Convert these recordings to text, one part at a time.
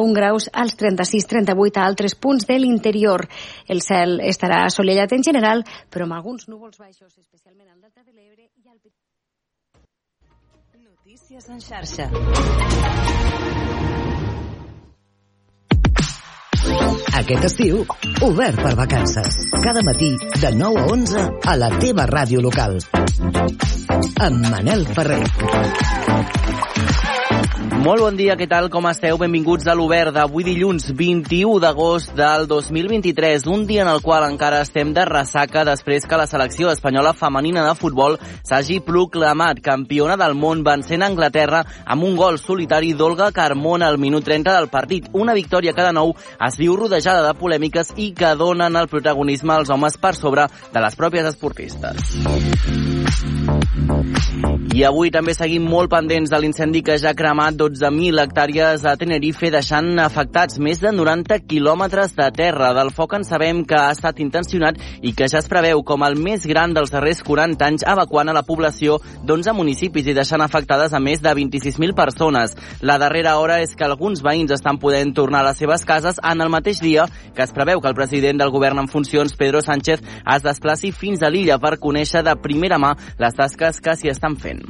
1 graus als 36-38 a altres punts de l'interior. El cel estarà assolellat en general, però amb alguns núvols baixos, especialment al delta de l'Ebre i al Notícies en xarxa. Aquest estiu, obert per vacances. Cada matí, de 9 a 11, a la teva ràdio local. Amb Manel Ferrer. Molt bon dia, què tal, com esteu? Benvinguts a l'Obert d'avui dilluns 21 d'agost del 2023, un dia en el qual encara estem de ressaca després que la selecció espanyola femenina de futbol s'hagi proclamat campiona del món vencent Anglaterra amb un gol solitari d'Olga Carmona al minut 30 del partit. Una victòria que de nou es diu rodejada de polèmiques i que donen el protagonisme als homes per sobre de les pròpies esportistes. I avui també seguim molt pendents de l'incendi que ja ha cremat 12.000 hectàrees a Tenerife, deixant afectats més de 90 quilòmetres de terra. Del foc en sabem que ha estat intencionat i que ja es preveu com el més gran dels darrers 40 anys, evacuant a la població d'11 municipis i deixant afectades a més de 26.000 persones. La darrera hora és que alguns veïns estan podent tornar a les seves cases en el mateix dia que es preveu que el president del govern en funcions, Pedro Sánchez, es desplaci fins a l'illa per conèixer de primera mà les tasques que s'hi estan fent.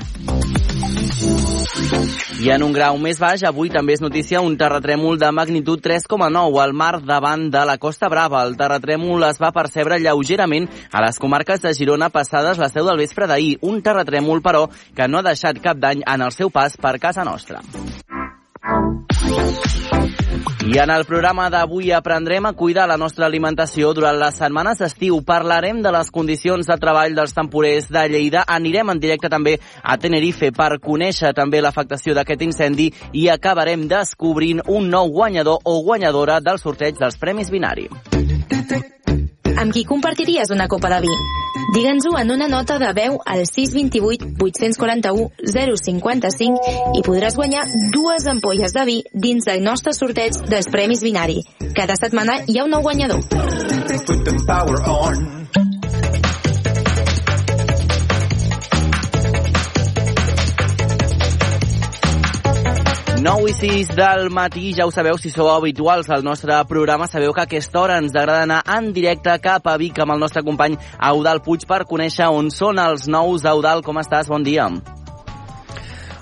I en un grau més baix, avui també és notícia un terratrèmol de magnitud 3,9 al mar davant de la Costa Brava. El terratrèmol es va percebre lleugerament a les comarques de Girona passades la seu del vespre d'ahir. Un terratrèmol, però, que no ha deixat cap dany en el seu pas per casa nostra. I en el programa d'avui aprendrem a cuidar la nostra alimentació durant les setmanes d'estiu. Parlarem de les condicions de treball dels temporers de Lleida. Anirem en directe també a Tenerife per conèixer també l'afectació d'aquest incendi i acabarem descobrint un nou guanyador o guanyadora del sorteig dels Premis Binari. Amb qui compartiries una copa de vi? Digue'ns-ho en una nota de veu al 628 841 055 i podràs guanyar dues ampolles de vi dins del nostre sorteig dels Premis Binari. Cada setmana hi ha un nou guanyador. 9 i 6 del matí, ja ho sabeu, si sou habituals al nostre programa, sabeu que a aquesta hora ens agrada anar en directe cap a Vic amb el nostre company Eudal Puig per conèixer on són els nous. Eudal, com estàs? Bon dia.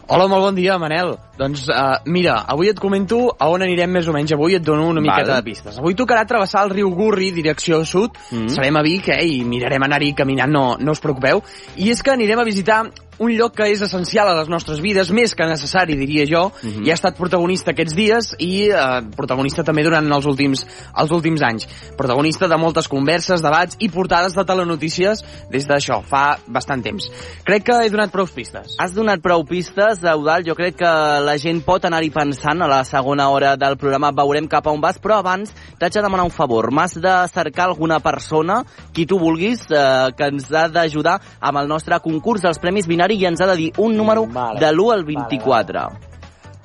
Hola, molt bon dia, Manel. Doncs uh, mira, avui et comento a on anirem més o menys. Avui et dono una miqueta Val. de pistes. Avui tocarà travessar el riu Gurri, direcció sud. Mm. Serem a Vic, eh, i mirarem anar-hi caminant, no, no us preocupeu. I és que anirem a visitar un lloc que és essencial a les nostres vides, més que necessari, diria jo, Mhm. i ha estat protagonista aquests dies i eh, protagonista també durant els últims, els últims anys. Protagonista de moltes converses, debats i portades de telenotícies des d'això, fa bastant temps. Crec que he donat prou pistes. Has donat prou pistes, Eudal. Jo crec que la gent pot anar-hi pensant a la segona hora del programa. Veurem cap a on vas, però abans t'haig de demanar un favor. M'has de cercar alguna persona, qui tu vulguis, eh, que ens ha d'ajudar amb el nostre concurs dels Premis Binari i ens ha de dir un número Vale. de l'1 al 24.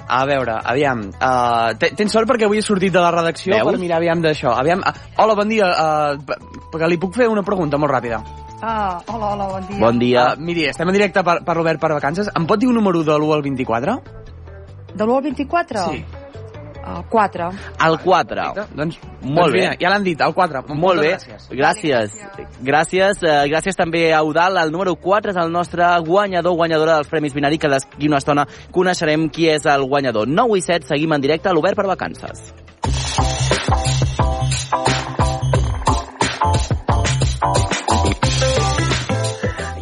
A veure, aviam, uh, tens sort perquè avui he sortit de la redacció Veus? per mirar aviam d'això. Aviam, uh, hola, bon dia, uh, que li puc fer una pregunta molt ràpida. Ah, hola, hola, bon dia. Bon dia. Uh, miri, estem en directe per, per l'Obert per Vacances. Em pot dir un número de l'1 al 24? De l'1 al 24? Sí. Uh, 4. El 4. Doncs, Molt doncs bé. ja l'han dit, el 4. Molt bé, Gràcies. gràcies. Gràcies, eh, gràcies també a Eudal. El número 4 és el nostre guanyador, guanyadora dels Premis Binari, que d'aquí una estona coneixerem qui és el guanyador. 9 i 7, seguim en directe a l'Obert per Vacances.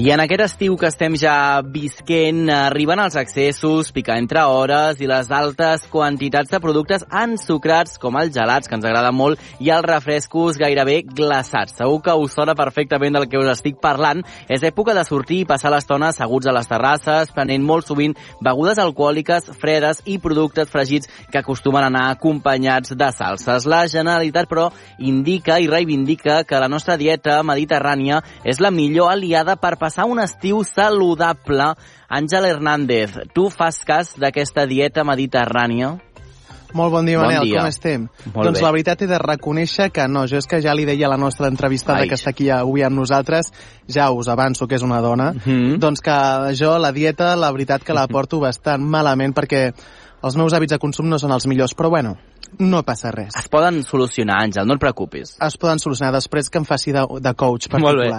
I en aquest estiu que estem ja visquent, arriben els accessos, picar entre hores i les altes quantitats de productes ensucrats, com els gelats, que ens agrada molt, i els refrescos gairebé glaçats. Segur que us sona perfectament del que us estic parlant. És època de sortir i passar l'estona asseguts a les terrasses, prenent molt sovint begudes alcohòliques, fredes i productes fregits que acostumen a anar acompanyats de salses. La Generalitat, però, indica i reivindica que la nostra dieta mediterrània és la millor aliada per passar un estiu saludable. Àngel Hernández, tu fas cas d'aquesta dieta mediterrània? Molt bon dia, Bon Manel, dia. com estem? Molt doncs bé. la veritat he de reconèixer que no, jo és que ja li deia a la nostra entrevistada Ai. que està aquí avui amb nosaltres, ja us avanço que és una dona, Mhm. doncs que jo la dieta, la veritat que la porto bastant malament perquè els meus hàbits de consum no són els millors, però bueno, no passa res. Es poden solucionar, Àngel, no et preocupis. Es poden solucionar després que em faci de, de coach Molt bé.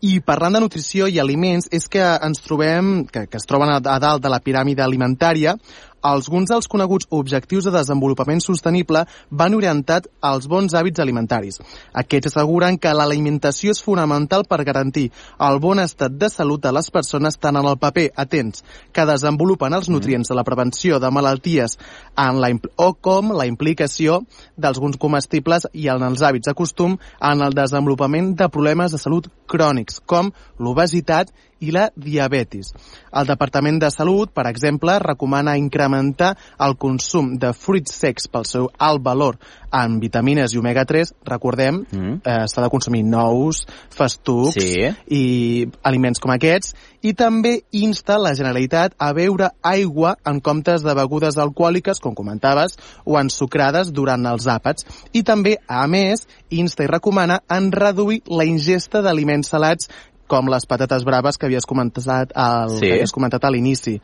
I parlant de nutrició i aliments, és que ens trobem, que, que es troben a, a dalt de la piràmide alimentària, alguns dels coneguts objectius de desenvolupament sostenible van orientat als bons hàbits alimentaris. Aquests asseguren que l'alimentació és fonamental per garantir el bon estat de salut de les persones tant en el paper, atents, que desenvolupen els nutrients de la prevenció de malalties en la, o com la implicació d'alguns comestibles i en els hàbits de costum en el desenvolupament de problemes de salut crònics, com l'obesitat i la diabetis. El Departament de Salut, per exemple, recomana incrementar el consum de fruits secs pel seu alt valor en vitamines i omega-3. Recordem, Mm. eh, s'ha de consumir nous, festucs Sí. i aliments com aquests. I també insta la Generalitat a beure aigua en comptes de begudes alcohòliques, com comentaves, o ensucrades durant els àpats. I també, a més, insta i recomana en reduir la ingesta d'aliments salats com les patates braves que havies comentat al, Sí. que havies comentat a l'inici.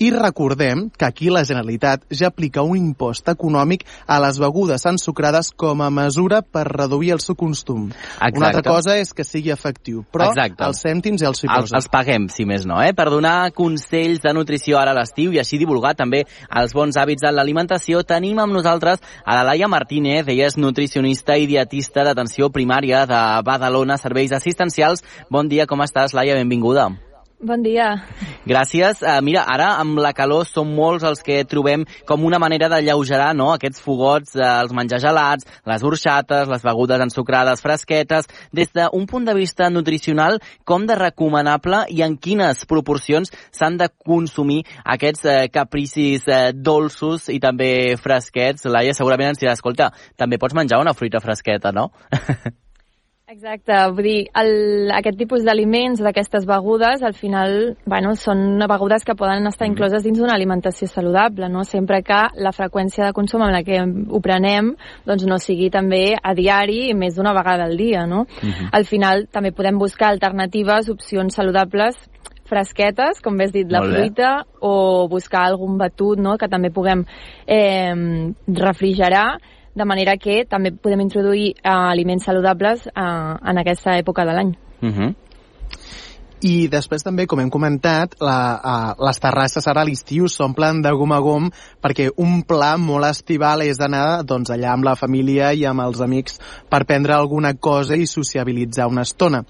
I recordem que aquí la Generalitat ja aplica un impost econòmic a les begudes ensucrades com a mesura per reduir el seu consum. Exacte. Una altra cosa és que sigui efectiu, però Exacte. els cèntims ja els hi Els, posa. els paguem, si més no, eh? per donar consells de nutrició ara a l'estiu i així divulgar també els bons hàbits en l'alimentació. Tenim amb nosaltres a la Laia Martínez, ella és nutricionista i dietista d'atenció primària de Badalona, serveis assistencials. Bon dia, com estàs, Laia? Benvinguda. Bon dia. Gràcies. Uh, mira, ara amb la calor som molts els que trobem com una manera de lleugerar no? aquests fogots, uh, els menjar gelats, les orxates, les begudes ensucrades fresquetes. Des d'un punt de vista nutricional, com de recomanable i en quines proporcions s'han de consumir aquests uh, capricis uh, dolços i també fresquets? Laia, segurament ens dirà, escolta, també pots menjar una fruita fresqueta, no? Exacte, vull dir, el, aquest tipus d'aliments, d'aquestes begudes, al final, bueno, són begudes que poden estar incloses dins d'una alimentació saludable, no? Sempre que la freqüència de consum amb la que ho prenem, doncs no sigui també a diari i més d'una vegada al dia, no? Al final també podem buscar alternatives, opcions saludables fresquetes, com bé has dit, la fruita, o buscar algun batut, no?, que també puguem eh, refrigerar, de manera que també podem introduir eh, aliments saludables eh, en aquesta època de l'any. Uh -huh. I després també, com hem comentat, la, uh, les terrasses ara a l'estiu s'omplen de gom a gom perquè un pla molt estival és anar doncs, allà amb la família i amb els amics per prendre alguna cosa i sociabilitzar una estona.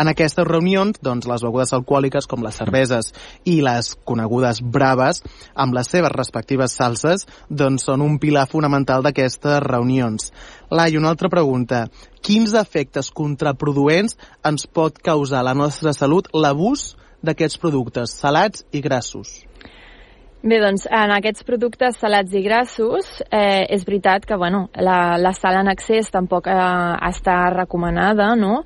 En aquestes reunions, doncs, les begudes alcohòliques com les cerveses i les conegudes braves, amb les seves respectives salses, doncs són un pilar fonamental d'aquestes reunions. Lai, una altra pregunta. Quins efectes contraproduents ens pot causar la nostra salut l'abús d'aquests productes salats i grassos? Bé, doncs, en aquests productes salats i grassos, eh, és veritat que, bueno, la, la sal en excés tampoc eh, està recomanada, no?,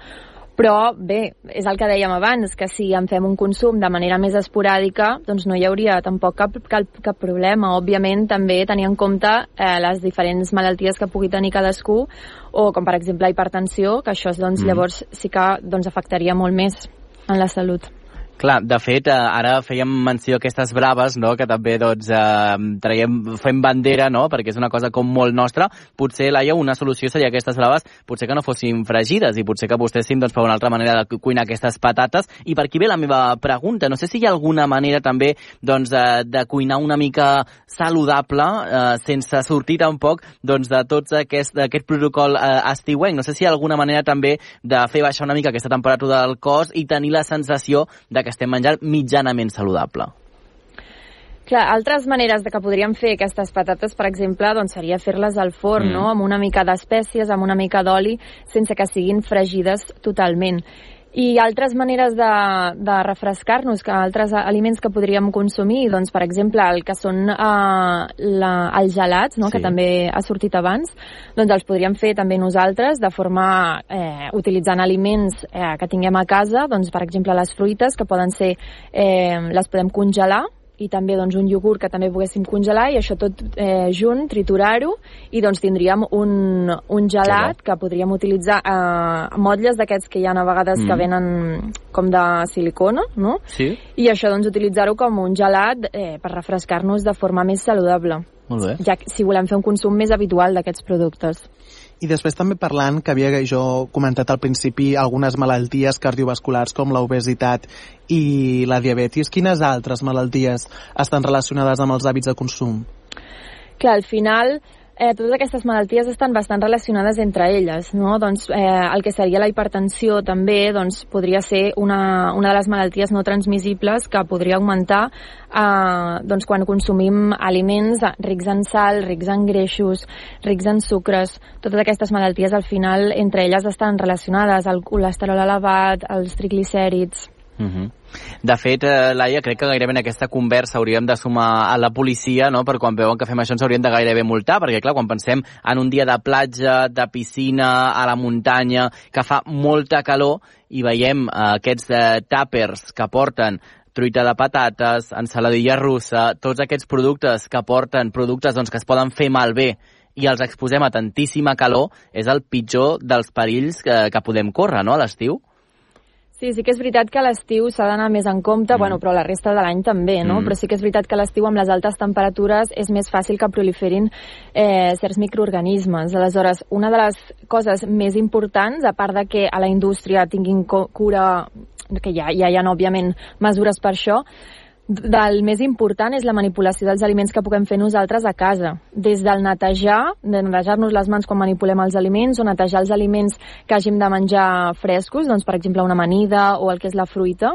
però bé, és el que dèiem abans, que si en fem un consum de manera més esporàdica, doncs no hi hauria tampoc cap, cap, cap problema. Òbviament també tenir en compte eh, les diferents malalties que pugui tenir cadascú, o com per exemple la hipertensió, que això doncs, Mm. llavors sí que doncs, afectaria molt més en la salut. Clar, de fet, eh, ara fèiem menció a aquestes braves, no?, que també, doncs, eh, traiem, fem bandera, no?, perquè és una cosa com molt nostra. Potser, Laia, una solució seria aquestes braves, potser que no fossin fregides i potser que apostéssim, doncs, per una altra manera de cuinar aquestes patates. I per aquí ve la meva pregunta. No sé si hi ha alguna manera també, doncs, de, de cuinar una mica saludable, eh, sense sortir tampoc, doncs, de tots aquest, aquest protocol eh, estiuenc. No sé si hi ha alguna manera també de fer baixar una mica aquesta temperatura del cos i tenir la sensació de que estem menjant mitjanament saludable. Clar, altres maneres de que podríem fer aquestes patates, per exemple, doncs seria fer-les al forn, Mm. no?, amb una mica d'espècies, amb una mica d'oli, sense que siguin fregides totalment. I altres maneres de, de refrescar-nos, que altres aliments que podríem consumir, doncs, per exemple, el que són eh, la, els gelats, no? Sí. que també ha sortit abans, doncs els podríem fer també nosaltres de forma eh, utilitzant aliments eh, que tinguem a casa, doncs, per exemple, les fruites, que poden ser, eh, les podem congelar, i també doncs, un iogurt que també poguéssim congelar i això tot eh, junt, triturar-ho i doncs tindríem un, un gelat que podríem utilitzar eh, motlles d'aquests que hi ha a vegades Mm. que venen com de silicona, no? Sí? I això doncs utilitzar-ho com un gelat eh, per refrescar-nos de forma més saludable. Molt bé. ja si volem fer un consum més habitual d'aquests productes. I després també parlant, que havia jo comentat al principi, algunes malalties cardiovasculars com l'obesitat i la diabetis. Quines altres malalties estan relacionades amb els hàbits de consum? Clar, al final eh, totes aquestes malalties estan bastant relacionades entre elles, no? Doncs eh, el que seria la hipertensió també doncs, podria ser una, una de les malalties no transmissibles que podria augmentar eh, doncs, quan consumim aliments rics en sal, rics en greixos, rics en sucres. Totes aquestes malalties al final entre elles estan relacionades, el colesterol elevat, els triglicèrids... Uh -huh. De fet, eh, Laia, crec que gairebé en aquesta conversa hauríem de sumar a la policia, no?, per quan veuen que fem això ens haurien de gairebé multar, perquè, clar, quan pensem en un dia de platja, de piscina, a la muntanya, que fa molta calor, i veiem eh, aquests eh, tàpers que porten truita de patates, ensaladilla russa, tots aquests productes que porten productes doncs, que es poden fer malbé i els exposem a tantíssima calor, és el pitjor dels perills que, que podem córrer, no?, a l'estiu. Sí, sí que és veritat que a l'estiu s'ha d'anar més en compte, mm. bueno, però la resta de l'any també, no? Mm. Però sí que és veritat que a l'estiu amb les altes temperatures és més fàcil que proliferin eh, certs microorganismes. Aleshores, una de les coses més importants, a part de que a la indústria tinguin cura, que ja, ja hi ha, òbviament, mesures per això, del més important és la manipulació dels aliments que puguem fer nosaltres a casa. Des del netejar, de netejar-nos les mans quan manipulem els aliments, o netejar els aliments que hàgim de menjar frescos, doncs per exemple una amanida o el que és la fruita.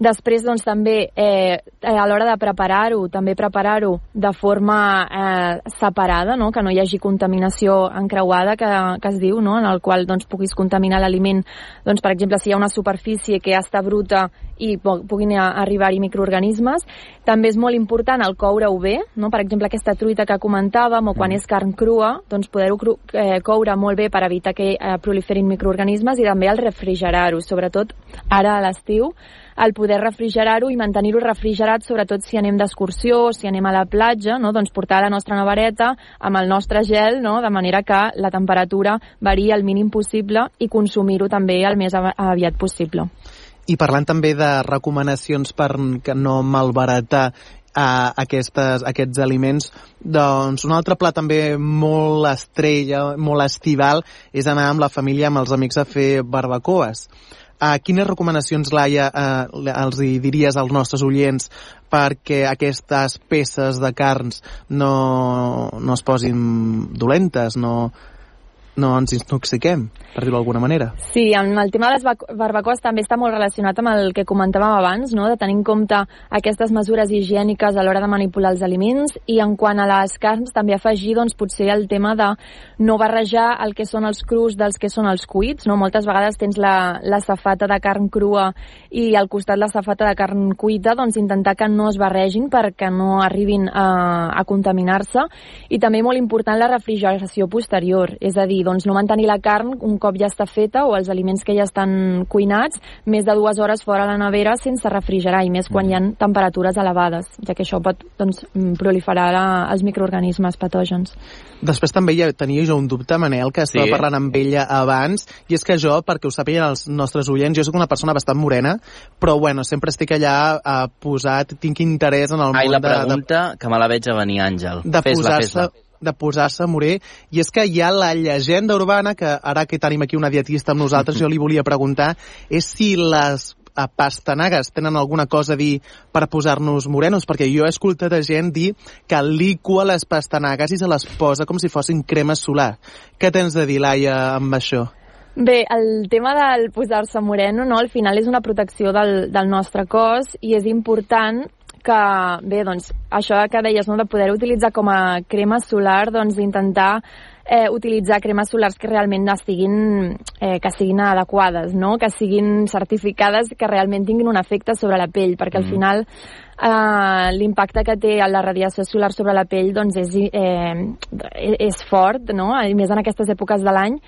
Després, doncs, també, eh, a l'hora de preparar-ho, també preparar-ho de forma eh, separada, no? que no hi hagi contaminació encreuada, que, que es diu, no? en el qual doncs, puguis contaminar l'aliment, doncs, per exemple, si hi ha una superfície que ja està bruta i pu- puguin a- arribar-hi microorganismes. També és molt important el coure-ho bé, no? per exemple, aquesta truita que comentàvem, o quan és carn crua, doncs poder-ho eh, coure molt bé per evitar que eh, proliferin microorganismes i també el refrigerar-ho, sobretot ara a l'estiu, el poder refrigerar-ho i mantenir-ho refrigerat, sobretot si anem d'excursió, si anem a la platja, no? doncs portar la nostra nevareta amb el nostre gel, no? de manera que la temperatura varia el mínim possible i consumir-ho també el més av- aviat possible. I parlant també de recomanacions per que no malbaratar a aquestes, aquests aliments, doncs un altre pla també molt estrella, molt estival, és anar amb la família, amb els amics a fer barbacoes. Uh, quines recomanacions, Laia, uh, els hi diries als nostres oients perquè aquestes peces de carns no, no es posin dolentes, no, no ens intoxiquem, per dir-ho d'alguna manera? Sí, amb el tema de les bac- barbacoes també està molt relacionat amb el que comentàvem abans, no? de tenir en compte aquestes mesures higièniques a l'hora de manipular els aliments i en quant a les carns també afegir doncs, potser el tema de no barrejar el que són els crus dels que són els cuits. No? Moltes vegades tens la, la safata de carn crua i al costat la safata de carn cuita, doncs intentar que no es barregin perquè no arribin a, a contaminar-se i també molt important la refrigeració posterior, és a dir, doncs no mantenir la carn un cop ja està feta o els aliments que ja estan cuinats més de dues hores fora a la nevera sense refrigerar i més quan hi ha temperatures elevades, ja que això pot doncs, mm, proliferar la, els microorganismes patògens. Després també ja tenia jo un dubte, Manel, que estava Sí. parlant amb ella abans, i és que jo, perquè ho sàpiguen els nostres oients, jo sóc una persona bastant morena, però bueno, sempre estic allà eh, posat, tinc interès en el Ai, món la de, de, pregunta, que me la veig a venir, Àngel. de Fes-la, posar-se fes-la. De posar-se moré, i és que hi ha la llegenda urbana, que ara que tenim aquí una dietista amb nosaltres, jo li volia preguntar, és si les eh, pastanagues tenen alguna cosa a dir per posar-nos morenos, perquè jo he escoltat a gent dir que licua les pastanagues i se les posa com si fossin crema solar. Què tens de dir, Laia, amb això? Bé, el tema del posar-se moreno, no, al final és una protecció del, del nostre cos i és important que, bé, doncs, això que deies, no, de poder utilitzar com a crema solar, doncs, d'intentar eh, utilitzar cremes solars que realment estiguin, eh, que siguin adequades, no? que siguin certificades, que realment tinguin un efecte sobre la pell, perquè al Mm. final eh, l'impacte que té la radiació solar sobre la pell doncs és, eh, és fort, no? i més en aquestes èpoques de l'any,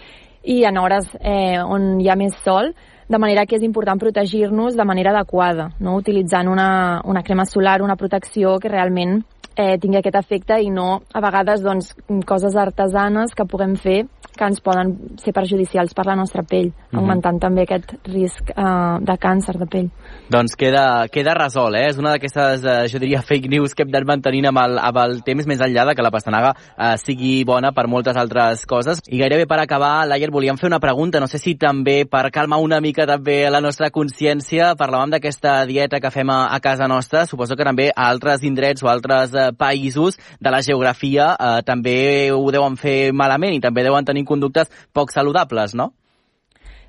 i en hores eh, on hi ha més sol, de manera que és important protegir-nos de manera adequada, no? utilitzant una, una crema solar, una protecció que realment eh, tingui aquest efecte i no, a vegades, doncs, coses artesanes que puguem fer que ens poden ser perjudicials per la nostra pell, mm -hmm. augmentant també aquest risc eh, de càncer de pell. Doncs queda, queda resolt, eh? És una d'aquestes, eh, jo diria, fake news que hem d'anar mantenint amb el, amb el temps més enllà de que la pastanaga eh, sigui bona per moltes altres coses. I gairebé per acabar, Laia, volíem fer una pregunta, no sé si també per calmar una mica també la nostra consciència, parlàvem d'aquesta dieta que fem a, a casa nostra, suposo que també a altres indrets o altres eh, països de la geografia eh, també ho deuen fer malament i també deuen tenir conductes poc saludables, no?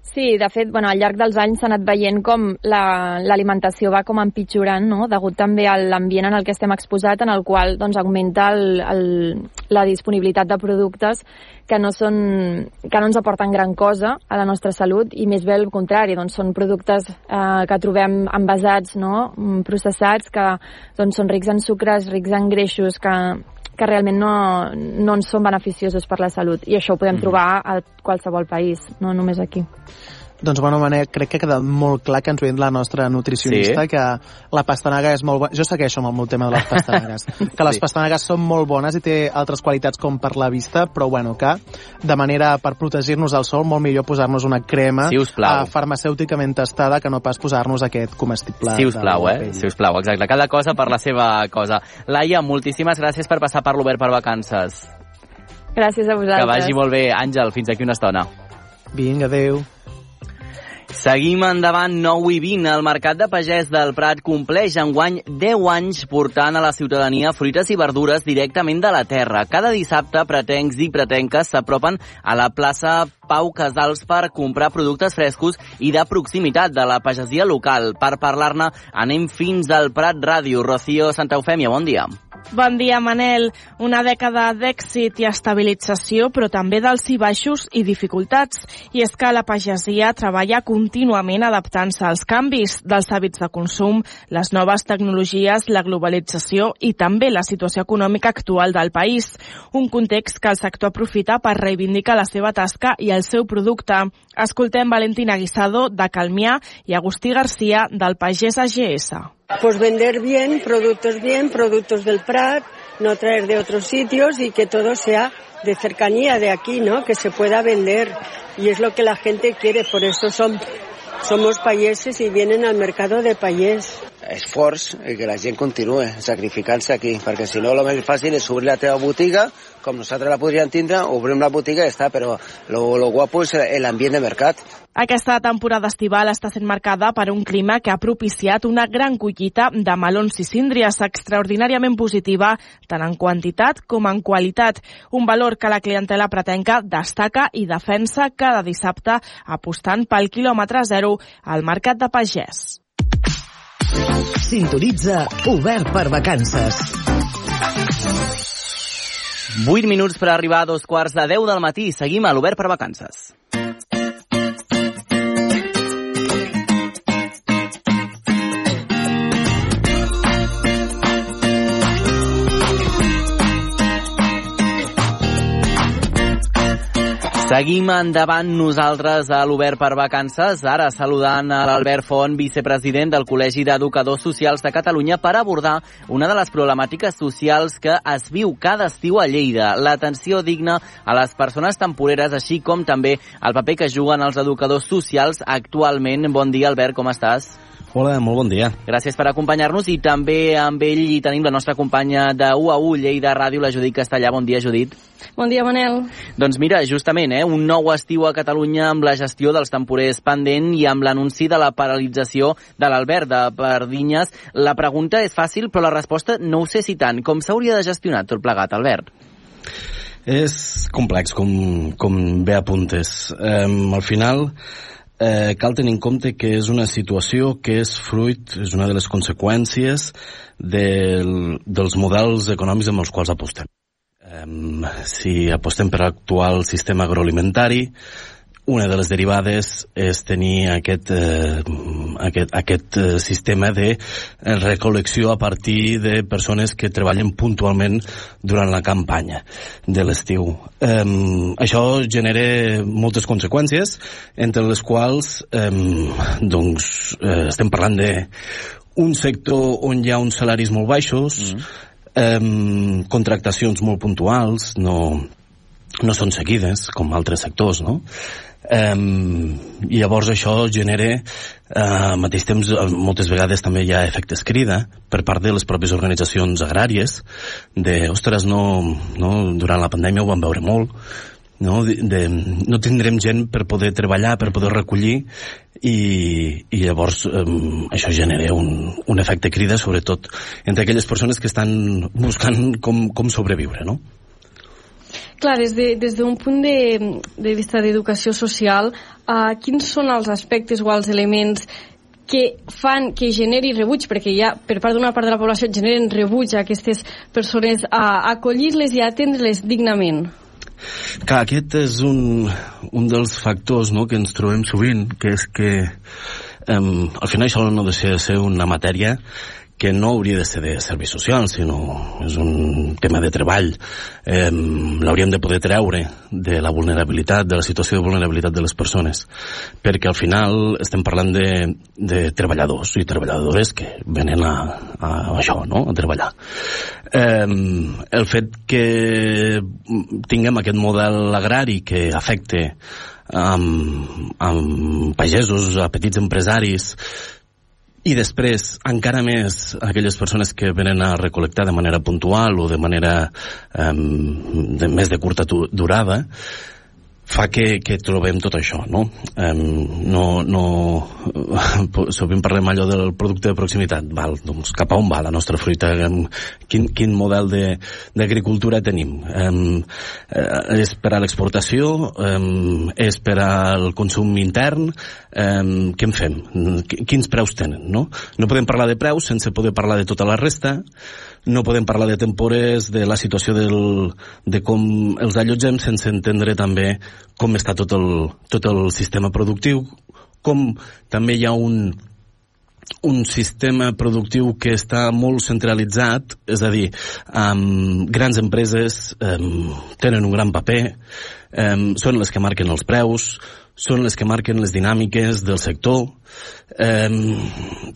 Sí, de fet, bueno, al llarg dels anys s'ha anat veient com l'alimentació la, va com empitjorant, no? degut també a l'ambient en el que estem exposat, en el qual doncs, augmenta el, el, la disponibilitat de productes que no, són, que no ens aporten gran cosa a la nostra salut i més bé el contrari, doncs són productes eh, que trobem envasats, no? processats, que doncs, són rics en sucres, rics en greixos, que que realment no, no ens són beneficiosos per la salut. I això ho podem mm. trobar a qualsevol país, no només aquí. Doncs, bueno, Manel, crec que ha quedat molt clar que ens ho la nostra nutricionista, sí. que la pastanaga és molt bona. Jo segueixo amb el meu tema de les pastanagues. que les sí. pastanagues són molt bones i té altres qualitats com per la vista, però bueno, que de manera per protegir-nos al sol, molt millor posar-nos una crema si uh, farmacèuticament testada que no pas posar-nos aquest comestible. Si us plau, eh? Si us plau, exacte. Cada cosa per la seva cosa. Laia, moltíssimes gràcies per passar per l'Obert per Vacances. Gràcies a vosaltres. Que vagi molt bé. Àngel, fins aquí una estona. Vinga, adeu. Seguim endavant 9 i 20. El Mercat de Pagès del Prat compleix enguany 10 anys portant a la ciutadania fruites i verdures directament de la terra. Cada dissabte, pretencs i pretenques s'apropen a la plaça Pau Casals per comprar productes frescos i de proximitat de la pagesia local. Per parlar-ne anem fins al Prat Ràdio. Rocío Santa Eufèmia, bon dia. Bon dia, Manel. Una dècada d'èxit i estabilització, però també d'alts i baixos i dificultats. I és que la pagesia treballa contínuament adaptant-se als canvis dels hàbits de consum, les noves tecnologies, la globalització i també la situació econòmica actual del país. Un context que el sector aprofita per reivindicar la seva tasca i el seu producte. Escoltem Valentina Guisado, de Calmià, i Agustí Garcia, del Pagès AGS. Pues vender bien, productos bien, productos del Prat, no traer de otros sitios y que todo sea de cercanía de aquí, ¿no? Que se pueda vender. Y es lo que la gente quiere, por eso son, somos payeses y vienen al mercado de payés. esforç que la gent continuï sacrificant-se aquí, perquè si no el més fàcil és obrir la teva botiga, com nosaltres la podríem tindre, obrim la botiga i està, però lo, lo guapo és l'ambient de mercat. Aquesta temporada estival està sent marcada per un clima que ha propiciat una gran collita de melons i síndries extraordinàriament positiva tant en quantitat com en qualitat. Un valor que la clientela pretenca destaca i defensa cada dissabte apostant pel quilòmetre zero al Mercat de Pagès. Sintonitza Obert per Vacances. 8 minuts per arribar a dos quarts de 10 del matí. Seguim a l'Obert per Vacances. Seguim endavant nosaltres a l'Obert per Vacances, ara saludant a l'Albert Font, vicepresident del Col·legi d'Educadors Socials de Catalunya, per abordar una de les problemàtiques socials que es viu cada estiu a Lleida, l'atenció digna a les persones temporeres, així com també el paper que juguen els educadors socials actualment. Bon dia, Albert, com estàs? Hola, molt bon dia. Gràcies per acompanyar-nos i també amb ell hi tenim la nostra companya de UAU Lleida Ràdio, la Judit Castellà. Bon dia, Judit. Bon dia, Manel. Doncs mira, justament, eh, un nou estiu a Catalunya amb la gestió dels temporers pendent i amb l'anunci de la paralització de l'Albert de Perdinyes. La pregunta és fàcil, però la resposta no ho sé si tant. Com s'hauria de gestionar tot plegat, Albert? És complex, com, com bé apuntes. Um, al final, eh, cal tenir en compte que és una situació que és fruit, és una de les conseqüències del, dels models econòmics amb els quals apostem. Eh, si apostem per l'actual sistema agroalimentari, una de les derivades és tenir aquest, eh, aquest, aquest eh, sistema de eh, recolecció a partir de persones que treballen puntualment durant la campanya de l'estiu. Eh, això genera moltes conseqüències, entre les quals eh, doncs, eh, estem parlant de un sector on hi ha uns salaris molt baixos, mm -hmm. eh, contractacions molt puntuals, no, no són seguides, com altres sectors, no? Um, i llavors això genera uh, al mateix temps moltes vegades també hi ha efectes crida per part de les pròpies organitzacions agràries de, ostres, no, no, durant la pandèmia ho vam veure molt no, de, de, no tindrem gent per poder treballar, per poder recollir i, i llavors um, això genera un, un efecte crida sobretot entre aquelles persones que estan buscant com, com sobreviure no? Clar, des d'un de, des punt de, de vista d'educació social, uh, quins són els aspectes o els elements que fan que generi rebuig, perquè ja per part d'una part de la població generen rebuig a aquestes persones a acollir-les i a atendre-les dignament? Que aquest és un, un dels factors no, que ens trobem sovint, que és que um, al final això no ha de ser una matèria que no hauria de ser de serveis socials, sinó és un tema de treball. Eh, L'hauríem de poder treure de la vulnerabilitat, de la situació de vulnerabilitat de les persones, perquè al final estem parlant de, de treballadors i treballadores que venen a, a això, no?, a treballar. Eh, el fet que tinguem aquest model agrari que afecte amb, amb pagesos, a petits empresaris, i després, encara més, aquelles persones que venen a recol·lectar de manera puntual o de manera um, de, més de curta durada, fa que, que trobem tot això, no? Um, no, no sovint parlem allò del producte de proximitat, val, doncs cap a on va la nostra fruita, um, quin, quin model d'agricultura tenim? Um, és per a l'exportació? Um, és per al consum intern? Um, què en fem? Quins preus tenen, no? No podem parlar de preus sense poder parlar de tota la resta, no podem parlar de tempores, de la situació del, de com els allotgem sense entendre també com està tot el, tot el sistema productiu, com també hi ha un, un sistema productiu que està molt centralitzat, és a dir, um, grans empreses um, tenen un gran paper, um, són les que marquen els preus, són les que marquen les dinàmiques del sector. Um,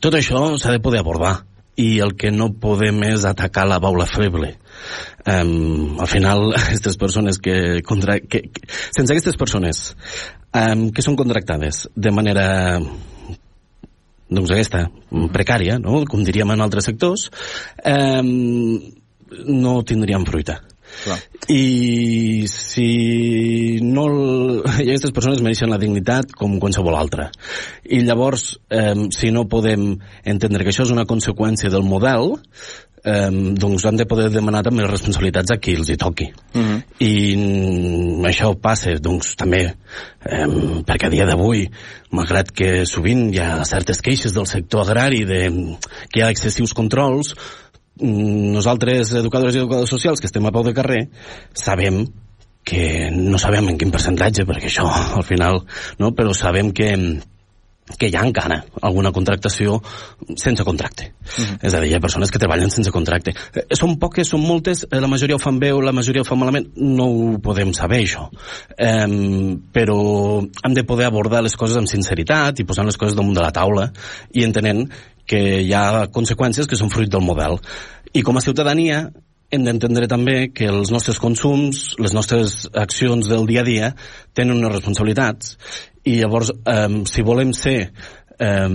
tot això s'ha de poder abordar i el que no podem és atacar la baula feble. Um, al final, aquestes persones que, contra, que, que sense aquestes persones um, que són contractades de manera doncs aquesta, precària, no? com diríem en altres sectors, um, no tindríem fruita. Clar. I si no... I aquestes persones mereixen la dignitat com qualsevol altra. I llavors, eh, si no podem entendre que això és una conseqüència del model, eh, doncs hem de poder demanar també les responsabilitats a qui els hi toqui. Uh mhm. -huh. I això passa, doncs, també, eh, perquè a dia d'avui, malgrat que sovint hi ha certes queixes del sector agrari de que hi ha excessius controls, nosaltres, educadores i educadors socials, que estem a peu de carrer, sabem que no sabem en quin percentatge, perquè això al final, no? però sabem que, que hi ha encara alguna contractació sense contracte. Uh -huh. És a dir, hi ha persones que treballen sense contracte. Eh, són poques, són moltes, eh, la majoria ho fan bé o la majoria ho fan malament, no ho podem saber, això. Eh, però hem de poder abordar les coses amb sinceritat i posant les coses damunt de la taula i entenent que hi ha conseqüències que són fruit del model. I com a ciutadania hem d'entendre també que els nostres consums, les nostres accions del dia a dia tenen unes responsabilitats i llavors eh, si volem ser eh,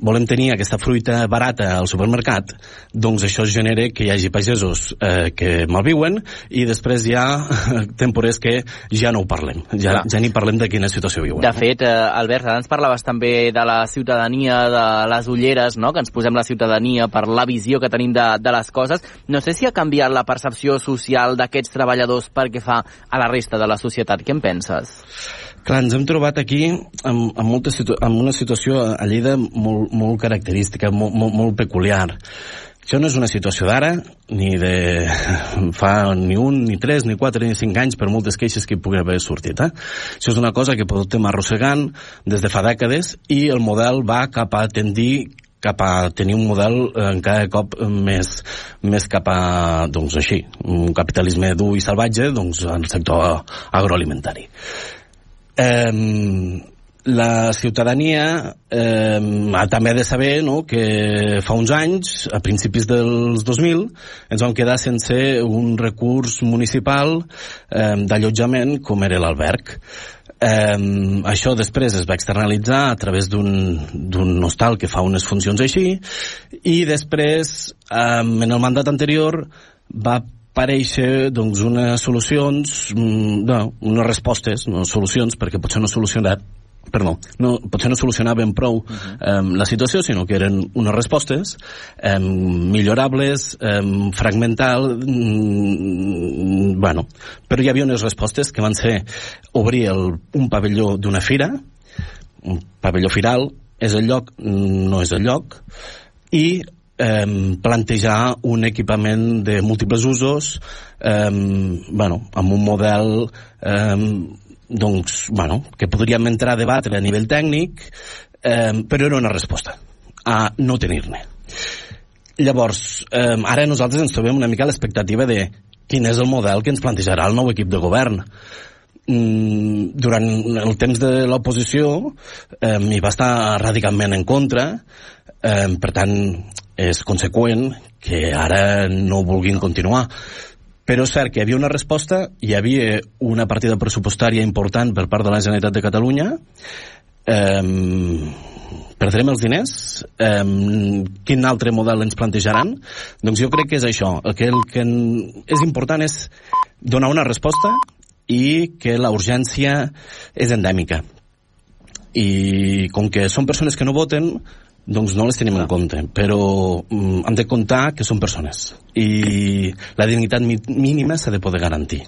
volem tenir aquesta fruita barata al supermercat, doncs això genera que hi hagi pagesos eh, que malviuen i després hi ha temporers que ja no ho parlem, ja, Clar. ja ni parlem de quina situació viuen. De fet, eh, Albert, ara ens parlaves també de la ciutadania, de les ulleres, no? que ens posem la ciutadania per la visió que tenim de, de les coses. No sé si ha canviat la percepció social d'aquests treballadors perquè fa a la resta de la societat. Què en penses? Clar, ens hem trobat aquí amb, amb, molta situ amb una situació a Lleida molt, molt característica, molt, molt, molt peculiar. Això no és una situació d'ara, ni de fa ni un, ni tres, ni quatre, ni cinc anys, per moltes queixes que hi pugui haver sortit. Eh? Això és una cosa que portem arrossegant des de fa dècades i el model va cap a tendir cap a tenir un model eh, cada cop més, més cap a, doncs així, un capitalisme dur i salvatge, doncs, en el sector agroalimentari. Eh, la ciutadania eh, també de saber no, que fa uns anys, a principis dels 2000, ens vam quedar sense un recurs municipal eh, d'allotjament com era l'alberg. Eh, això després es va externalitzar a través d'un hostal que fa unes funcions així i després, eh, en el mandat anterior, va aparèixer doncs, unes solucions, mm, no, unes respostes, no solucions, perquè potser no solucionat perdó, no, potser no solucionaven prou uh -huh. um, la situació, sinó que eren unes respostes um, millorables, um, fragmental, um, bueno, però hi havia unes respostes que van ser obrir el, un pavelló d'una fira, un pavelló firal, és el lloc, no és el lloc, i plantejar un equipament de múltiples usos eh, bueno, amb un model eh, doncs, bueno, que podríem entrar a debatre a nivell tècnic, eh, però era una resposta a no tenir-ne. Llavors, eh, ara nosaltres ens trobem una mica a l'expectativa de quin és el model que ens plantejarà el nou equip de govern. Mm, durant el temps de l'oposició eh, hi va estar radicalment en contra, eh, per tant, és conseqüent que ara no vulguin continuar però és cert que hi havia una resposta, hi havia una partida pressupostària important per part de la Generalitat de Catalunya, eh, perdrem els diners? Eh, quin altre model ens plantejaran? Doncs jo crec que és això. El que, el que és important és donar una resposta i que la urgència és endèmica. I com que són persones que no voten, doncs no les tenim en compte, però mm, hem de comptar que són persones i la dignitat mínima s'ha de poder garantir.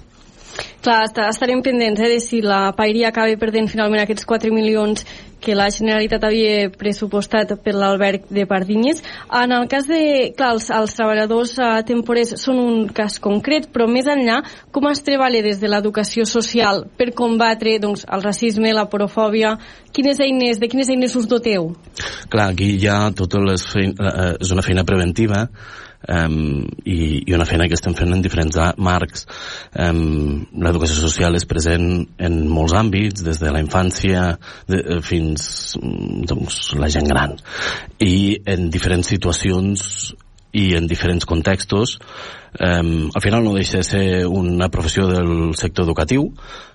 Clar, estarem pendents eh, de si la Pairia acaba perdent finalment aquests 4 milions que la Generalitat havia pressupostat per l'alberg de Pardinyes. En el cas de, clar, els, els treballadors eh, temporers són un cas concret, però més enllà, com es treballa des de l'educació social per combatre doncs, el racisme, la porofòbia? Quines eines, de quines eines us doteu? Clar, aquí ha totes les eh, és una feina preventiva, um, i, i una feina que estem fent en diferents marcs. Um, L'educació social és present en molts àmbits, des de la infància de, eh, fins mm, doncs, la gent gran. I en diferents situacions i en diferents contextos. Um, al final no deixa de ser una professió del sector educatiu,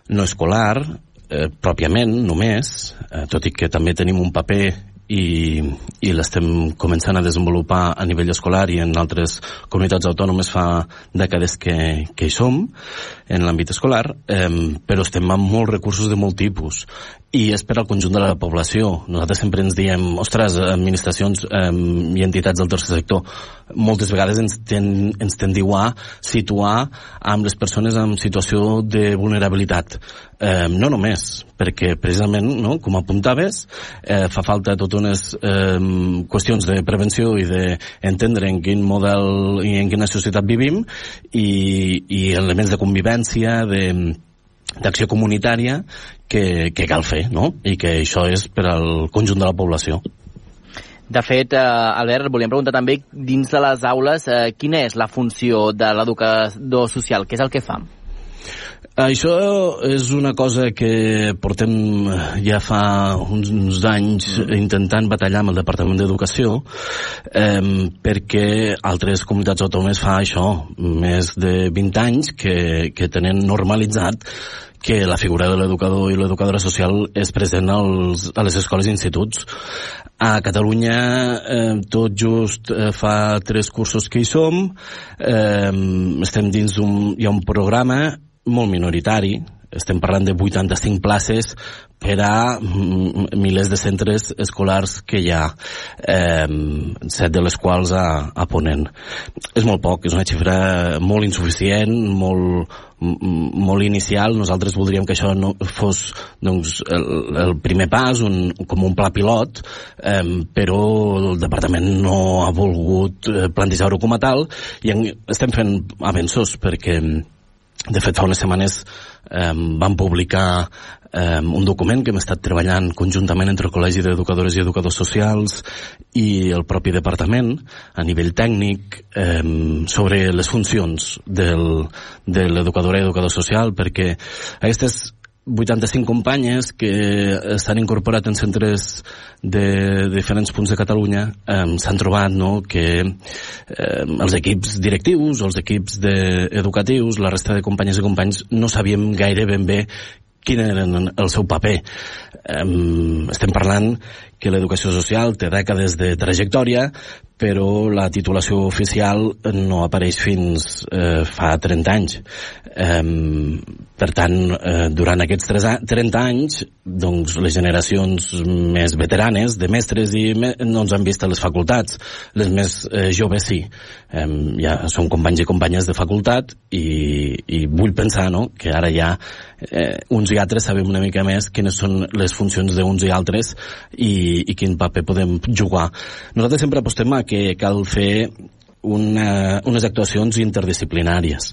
no escolar, eh, pròpiament, només, eh, tot i que també tenim un paper i, i l'estem començant a desenvolupar a nivell escolar i en altres comunitats autònomes fa dècades que, que hi som en l'àmbit escolar, eh, però estem amb molts recursos de molt tipus i és per al conjunt de la població. Nosaltres sempre ens diem, ostres, administracions eh, i entitats del tercer sector, moltes vegades ens, ten, ens tendiu a situar amb les persones en situació de vulnerabilitat. Eh, no només, perquè precisament, no, com apuntaves, eh, fa falta totes unes eh, qüestions de prevenció i d'entendre en quin model i en quina societat vivim i, i elements de convivència, de d'acció comunitària que, que cal fer, no? I que això és per al conjunt de la població. De fet, eh, Albert, volíem preguntar també, dins de les aules, eh, quina és la funció de l'educador social? Què és el que fa? Això és una cosa que portem ja fa uns, uns anys intentant batallar amb el Departament d'Educació eh, perquè altres comunitats autònomes fa això més de 20 anys que, que tenen normalitzat que la figura de l'educador i l'educadora social és present als, a les escoles i instituts. A Catalunya eh, tot just eh, fa tres cursos que hi som, eh, estem dins un, hi ha un programa molt minoritari, Estem parlant de 85 places per a mm, milers de centres escolars que hi ha, eh, set de les quals a, a Ponent. És molt poc, és una xifra molt insuficient, molt, molt inicial. Nosaltres voldríem que això no fos doncs, el, el primer pas, un, com un pla pilot, eh, però el departament no ha volgut eh, plantejar-ho com a tal i en, estem fent avenços perquè de fet, fa unes setmanes eh, vam publicar eh, un document que hem estat treballant conjuntament entre el Col·legi d'Educadores i Educadors Socials i el propi departament a nivell tècnic eh, sobre les funcions del, de l'educadora i educador social perquè aquestes 85 companyes que s'han incorporat en centres de, diferents punts de Catalunya eh, s'han trobat no, que eh, els equips directius o els equips de, educatius, la resta de companyes i companys no sabíem gaire ben bé quin era el seu paper. Um, estem parlant que l'educació social té dècades de trajectòria, però la titulació oficial no apareix fins eh, fa 30 anys. Um, per tant, eh, durant aquests 30 anys, doncs, les generacions més veteranes de mestres i me no ens han vist a les facultats. Les més eh, joves sí. Eh, ja són companys i companyes de facultat i, i vull pensar no, que ara ja eh, uns i altres sabem una mica més quines són les funcions d'uns i altres i, i quin paper podem jugar. Nosaltres sempre apostem a que cal fer una, unes actuacions interdisciplinàries.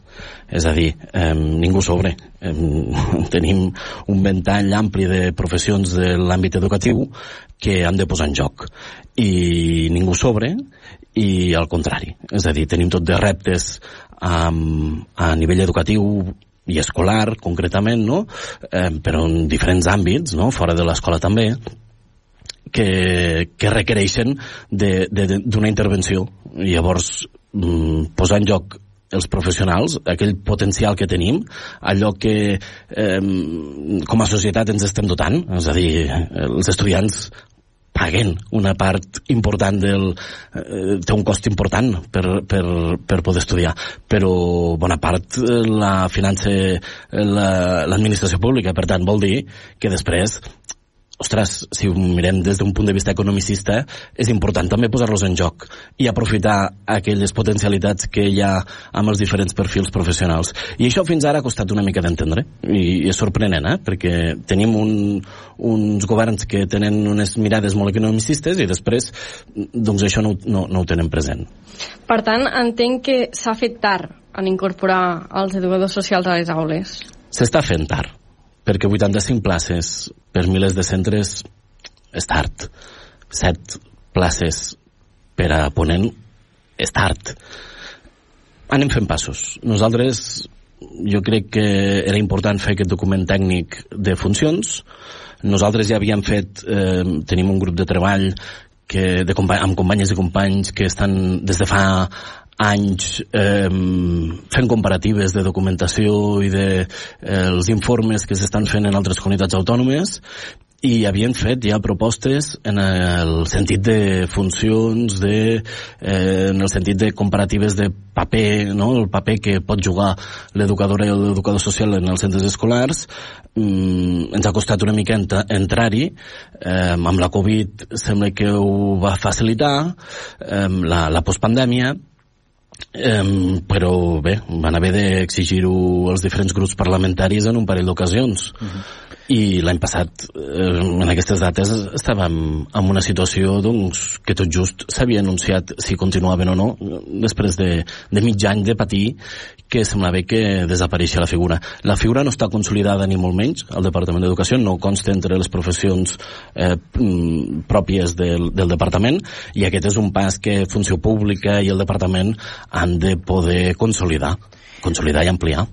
És a dir, eh, ningú sobre. Eh, tenim un ventall ampli de professions de l'àmbit educatiu que han de posar en joc. I ningú sobre i al contrari. És a dir, tenim tot de reptes a, a nivell educatiu i escolar, concretament, no? eh, però en diferents àmbits, no? fora de l'escola també, que, que requereixen d'una intervenció. I llavors, mm, posar en joc els professionals, aquell potencial que tenim, allò que eh, com a societat ens estem dotant, és a dir, els estudiants paguen una part important del... Eh, té un cost important per, per, per poder estudiar, però bona part eh, la finança l'administració la, pública, per tant vol dir que després ostres, si ho mirem des d'un punt de vista economicista, és important també posar-los en joc i aprofitar aquelles potencialitats que hi ha amb els diferents perfils professionals. I això fins ara ha costat una mica d'entendre, i, és sorprenent, eh? perquè tenim un, uns governs que tenen unes mirades molt economicistes i després doncs això no, no, no ho tenen present. Per tant, entenc que s'ha fet tard en incorporar els educadors socials a les aules. S'està fent tard perquè 85 places per milers de centres és tard. 7 places per a Ponent és tard. Anem fent passos. Nosaltres, jo crec que era important fer aquest document tècnic de funcions. Nosaltres ja havíem fet, eh, tenim un grup de treball que de, amb companyes i companys que estan des de fa anys eh, fent comparatives de documentació i de eh, els informes que s'estan fent en altres comunitats autònomes i havien fet ja propostes en el sentit de funcions, de, eh, en el sentit de comparatives de paper, no? el paper que pot jugar l'educadora i l'educador social en els centres escolars. Mm, ens ha costat una mica entrar-hi. Eh, amb la Covid sembla que ho va facilitar, eh, la, la postpandèmia, Però bé, van haver d'exigir-ho els diferents grups parlamentaris en un parell d'ocasions. Uh mhm. -huh i l'any passat, eh, en aquestes dates, estàvem en una situació doncs, que tot just s'havia anunciat si continuaven o no, després de, de mig any de patir que semblava que desapareixia la figura. La figura no està consolidada ni molt menys al Departament d'Educació, no consta entre les professions eh, mm, pròpies del, del Departament i aquest és un pas que Funció Pública i el Departament han de poder consolidar, consolidar i ampliar.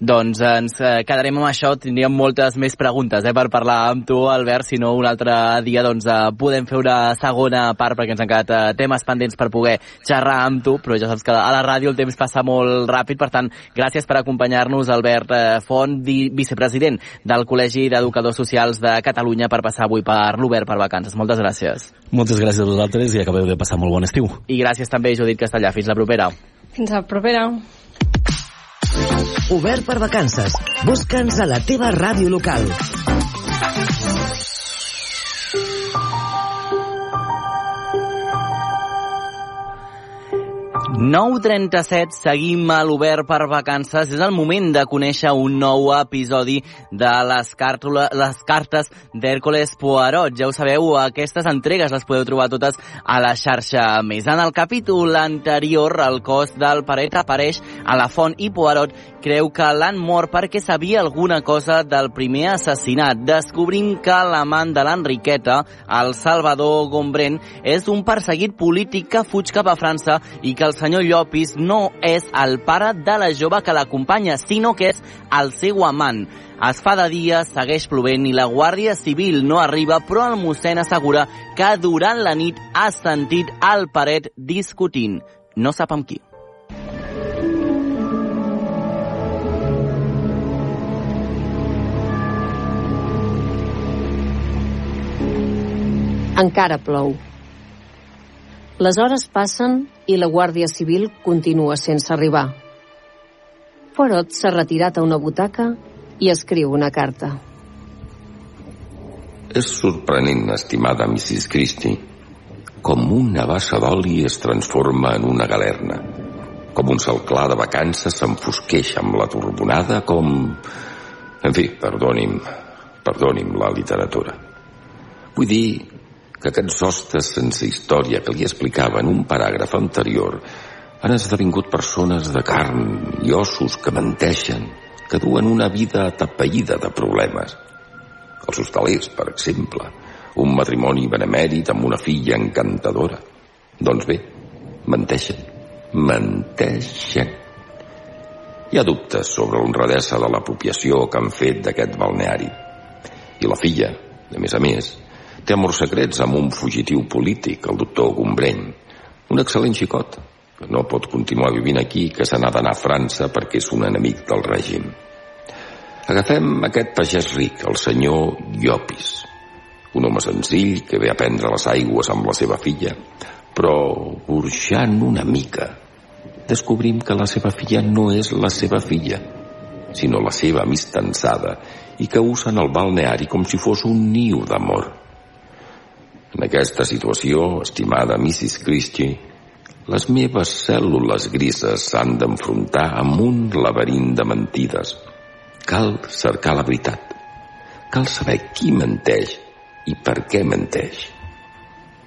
Doncs ens eh, quedarem amb això, tindríem moltes més preguntes eh, per parlar amb tu, Albert, si no un altre dia doncs, eh, podem fer una segona part perquè ens han quedat eh, temes pendents per poder xerrar amb tu, però ja saps que a la ràdio el temps passa molt ràpid, per tant, gràcies per acompanyar-nos, Albert eh, Font, vicepresident del Col·legi d'Educadors Socials de Catalunya, per passar avui per l'Obert per vacances. Moltes gràcies. Moltes gràcies a vosaltres i acabeu de passar molt bon estiu. I gràcies també, Judit Castellà. Fins la propera. Fins la propera. Obert per vacances. Busca'ns a la teva ràdio local. 9.37, seguim a l'Obert per vacances. És el moment de conèixer un nou episodi de les, càrtula, les cartes d'Hèrcules Poirot. Ja ho sabeu, aquestes entregues les podeu trobar totes a la xarxa més. En el capítol anterior, el cos del Paret apareix a la font i Poirot creu que l'han mort perquè sabia alguna cosa del primer assassinat. Descobrim que l'amant de l'Enriqueta, el Salvador Gombrèn, és un perseguit polític que fuig cap a França i que el senyor Llopis no és el pare de la jove que l'acompanya, sinó que és el seu amant. Es fa de dia, segueix plovent i la Guàrdia Civil no arriba, però el mossèn assegura que durant la nit ha sentit el paret discutint. No sap amb qui. Encara plou. Les hores passen i la Guàrdia Civil continua sense arribar. Poirot s'ha retirat a una butaca i escriu una carta. És sorprenent, estimada Mrs. Christie, com una bassa d'oli es transforma en una galerna, com un cel clar de vacances s'enfosqueix amb la turbonada, com... En fi, perdoni'm, perdoni'm la literatura. Vull dir que aquests hostes sense història que li explicava en un paràgraf anterior han esdevingut persones de carn i ossos que menteixen, que duen una vida atapeïda de problemes. Els hostalers, per exemple, un matrimoni benemèrit amb una filla encantadora. Doncs bé, menteixen, menteixen. Hi ha dubtes sobre l'honradesa de l'apropiació que han fet d'aquest balneari. I la filla, a més a més, té amors secrets amb un fugitiu polític, el doctor Gombreny. Un excel·lent xicot, que no pot continuar vivint aquí, que se n'ha d'anar a França perquè és un enemic del règim. Agafem aquest pagès ric, el senyor Llopis, un home senzill que ve a prendre les aigües amb la seva filla, però burxant una mica, descobrim que la seva filla no és la seva filla, sinó la seva amistançada i que usen el balneari com si fos un niu d'amor. En aquesta situació, estimada Mrs. Christie, les meves cèl·lules grises s'han d'enfrontar amb un laberint de mentides. Cal cercar la veritat. Cal saber qui menteix i per què menteix.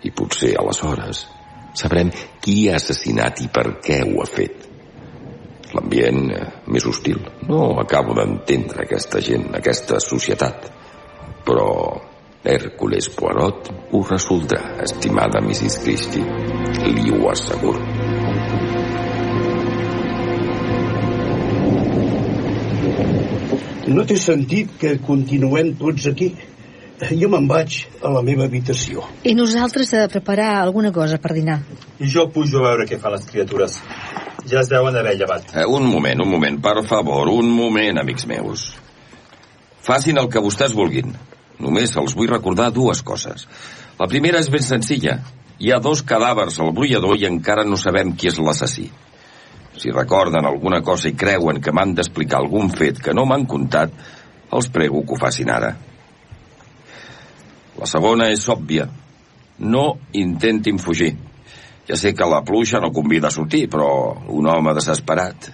I potser, aleshores, sabrem qui ha assassinat i per què ho ha fet. L'ambient eh, més hostil. No acabo d'entendre aquesta gent, aquesta societat. Però Hèrcules Poirot ho resoldrà, estimada Mrs. Christie. Li ho asseguro. No té sentit que continuem tots aquí. Jo me'n vaig a la meva habitació. I nosaltres a preparar alguna cosa per dinar. Jo pujo a veure què fan les criatures. Ja es deuen haver llevat. Eh, un moment, un moment, per favor, un moment, amics meus. Facin el que vostès vulguin. Només els vull recordar dues coses. La primera és ben senzilla. Hi ha dos cadàvers al brollador i encara no sabem qui és l'assassí. Si recorden alguna cosa i creuen que m'han d'explicar algun fet que no m'han contat, els prego que ho facin ara. La segona és òbvia. No intentin fugir. Ja sé que la pluja no convida a sortir, però un home desesperat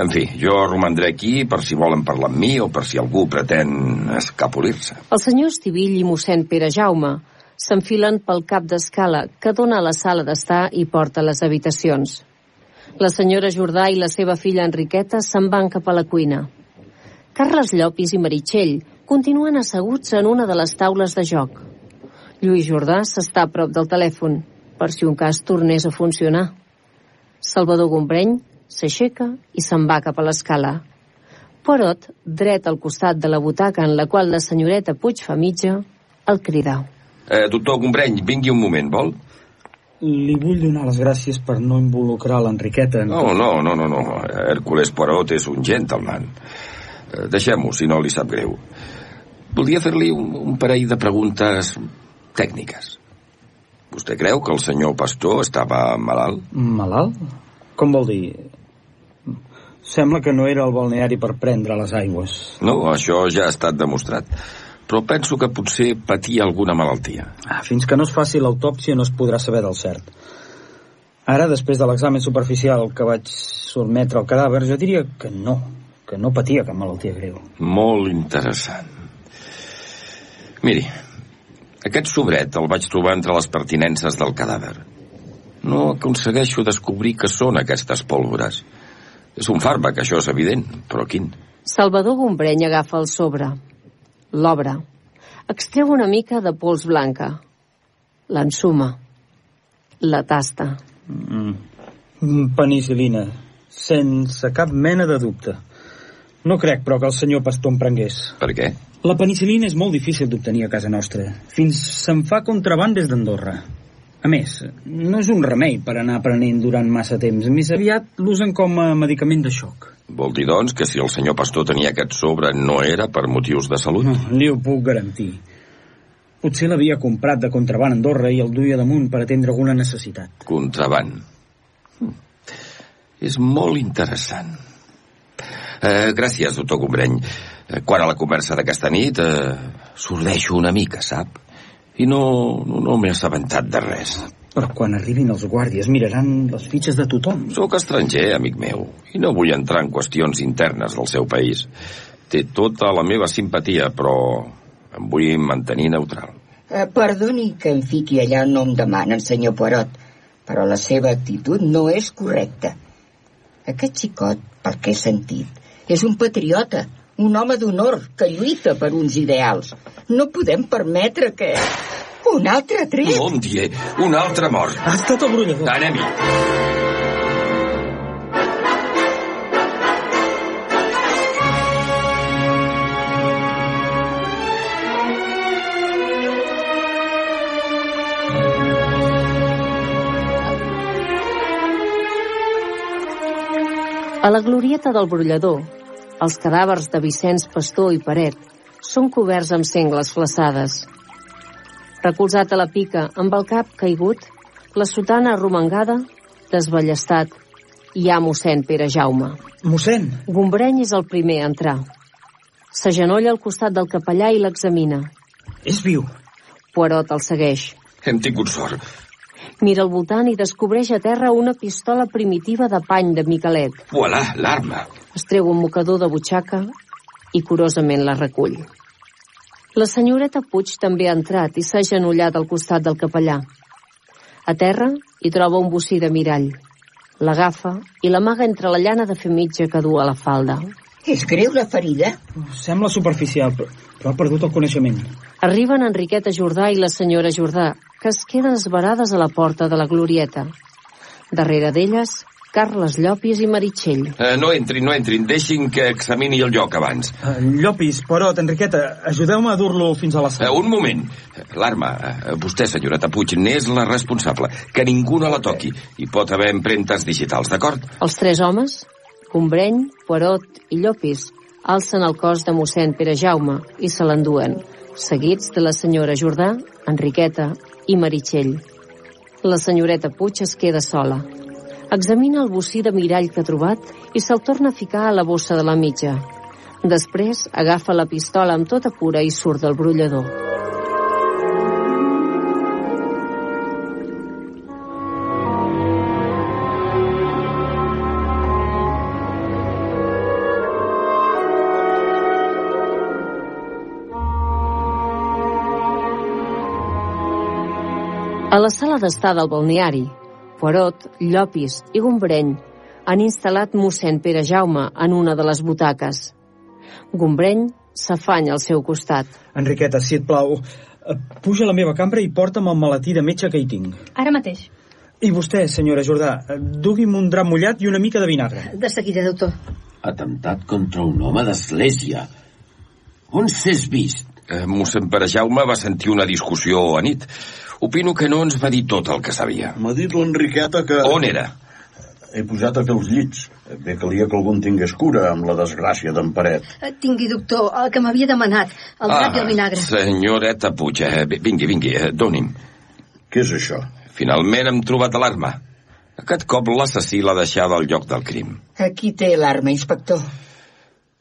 en fi, jo romandré aquí per si volen parlar amb mi o per si algú pretén escapolir-se. El senyor Estivill i mossèn Pere Jaume s'enfilen pel cap d'escala que dona a la sala d'estar i porta les habitacions. La senyora Jordà i la seva filla Enriqueta se'n van cap a la cuina. Carles Llopis i Meritxell continuen asseguts en una de les taules de joc. Lluís Jordà s'està a prop del telèfon, per si un cas tornés a funcionar. Salvador Gombreny s'aixeca i se'n va cap a l'escala. Porot, dret al costat de la butaca en la qual la senyoreta Puig fa mitja, el crida. Eh, doctor Gombreny, vingui un moment, vol? Li vull donar les gràcies per no involucrar l'Enriqueta en... No, no, no, no, no. Hércules Poirot és un gentleman. Eh, Deixem-ho, si no li sap greu. Voldria fer-li un, un parell de preguntes tècniques. Vostè creu que el senyor Pastor estava malalt? Malalt? Com vol dir? Sembla que no era el balneari per prendre les aigües. No, això ja ha estat demostrat. Però penso que potser patia alguna malaltia. Ah, fins que no es faci l'autòpsia no es podrà saber del cert. Ara, després de l'examen superficial que vaig sotmetre al cadàver, jo diria que no, que no patia cap malaltia greu. Molt interessant. Miri, aquest sobret el vaig trobar entre les pertinences del cadàver. No aconsegueixo descobrir què són aquestes pólvores. És un fàrmac, això és evident, però quin? Salvador Gombreny agafa el sobre. L'obre. Extreu una mica de pols blanca. L'ensuma. La tasta. Mm. Penicilina, sense cap mena de dubte. No crec, però, que el senyor Pastor em prengués. Per què? La penicilina és molt difícil d'obtenir a casa nostra. Fins se'n fa contraband des d'Andorra. A més, no és un remei per anar aprenent durant massa temps. Més aviat l'usen com a medicament de xoc. Vol dir, doncs, que si el senyor Pastor tenia aquest sobre no era per motius de salut? No, li ho puc garantir. Potser l'havia comprat de contraband a Andorra i el duia damunt per atendre alguna necessitat. Contraband. Hm. És molt interessant. Eh, gràcies, doctor Gombreny. Eh, quan a la conversa d'aquesta nit eh, sordeixo una mica, sap? I no, no, no m'he assabentat de res. Però quan arribin els guàrdies miraran les fitxes de tothom. Sóc estranger, amic meu, i no vull entrar en qüestions internes del seu país. Té tota la meva simpatia, però em vull mantenir neutral. Eh, perdoni que em fiqui allà on no em demanen, senyor Poirot, però la seva actitud no és correcta. Aquest xicot, pel que he sentit, és un patriota, un home d'honor que lluita per uns ideals. No podem permetre que... Un altre tret? Bon dia, un altre mort. Ha estat el brollador. Anem-hi. A la glorieta del brollador, els cadàvers de Vicenç Pastor i Paret són coberts amb sengles flaçades. Recolzat a la pica, amb el cap caigut, la sotana arromangada, desballestat, hi ha mossèn Pere Jaume. Mossèn! Gombreny és el primer a entrar. S'agenolla al costat del capellà i l'examina. És viu. Poirot el segueix. Hem tingut sort. Mira al voltant i descobreix a terra una pistola primitiva de pany de Miquelet. Voilà, l'arma. Es treu un mocador de butxaca i curosament la recull. La senyoreta Puig també ha entrat i s'ha agenollat al costat del capellà. A terra hi troba un bocí de mirall. L'agafa i l'amaga entre la llana de fer mitja que du a la falda. És greu la ferida? Sembla superficial, però, però ha perdut el coneixement. Arriben Enriqueta Jordà i la senyora Jordà, que es queden esbarades a la porta de la glorieta. Darrere d'elles, Carles Llopis i Meritxell. Eh, no entrin, no entrin. Deixin que examini el lloc abans. Uh, Llopis, Porot, Enriqueta, ajudeu-me a dur-lo fins a la Eh, sala. un moment. L'arma, eh, vostè, senyoreta Puig, n'és la responsable. Que ningú no la toqui. Hi pot haver empremtes digitals, d'acord? Els tres homes, Gombreny, Poirot i Llopis, alcen el cos de mossèn Pere Jaume i se l'enduen, seguits de la senyora Jordà, Enriqueta i Meritxell. La senyoreta Puig es queda sola. Examina el bocí de mirall que ha trobat i se'l torna a ficar a la bossa de la mitja. Després agafa la pistola amb tota cura i surt del brollador. Sala d'estar del balneari, Poirot, Llopis i Gombreny han instal·lat mossèn Pere Jaume en una de les butaques. Gombreny s'afanya al seu costat. Enriqueta, si et plau, eh, puja a la meva cambra i porta'm el maletí de metge que hi tinc. Ara mateix. I vostè, senyora Jordà, eh, dugui'm un drap mullat i una mica de vinagre. De seguida, doctor. Atemptat contra un home d'església. On s'és vist? Eh, mossèn Pere Jaume va sentir una discussió a nit. Opino que no ens va dir tot el que sabia. M'ha dit l'Enriqueta que... On era? He posat a fer els llits. Bé calia que algun tingués cura amb la desgràcia d'en Paret. Eh, Tingui, doctor, el que m'havia demanat, el drap i el vinagre. senyoreta Puig, eh, vingui, vingui, eh, doni'm. Què és això? Finalment hem trobat l'arma. Aquest cop l'assassí l'ha deixada al lloc del crim. Aquí té l'arma, inspector.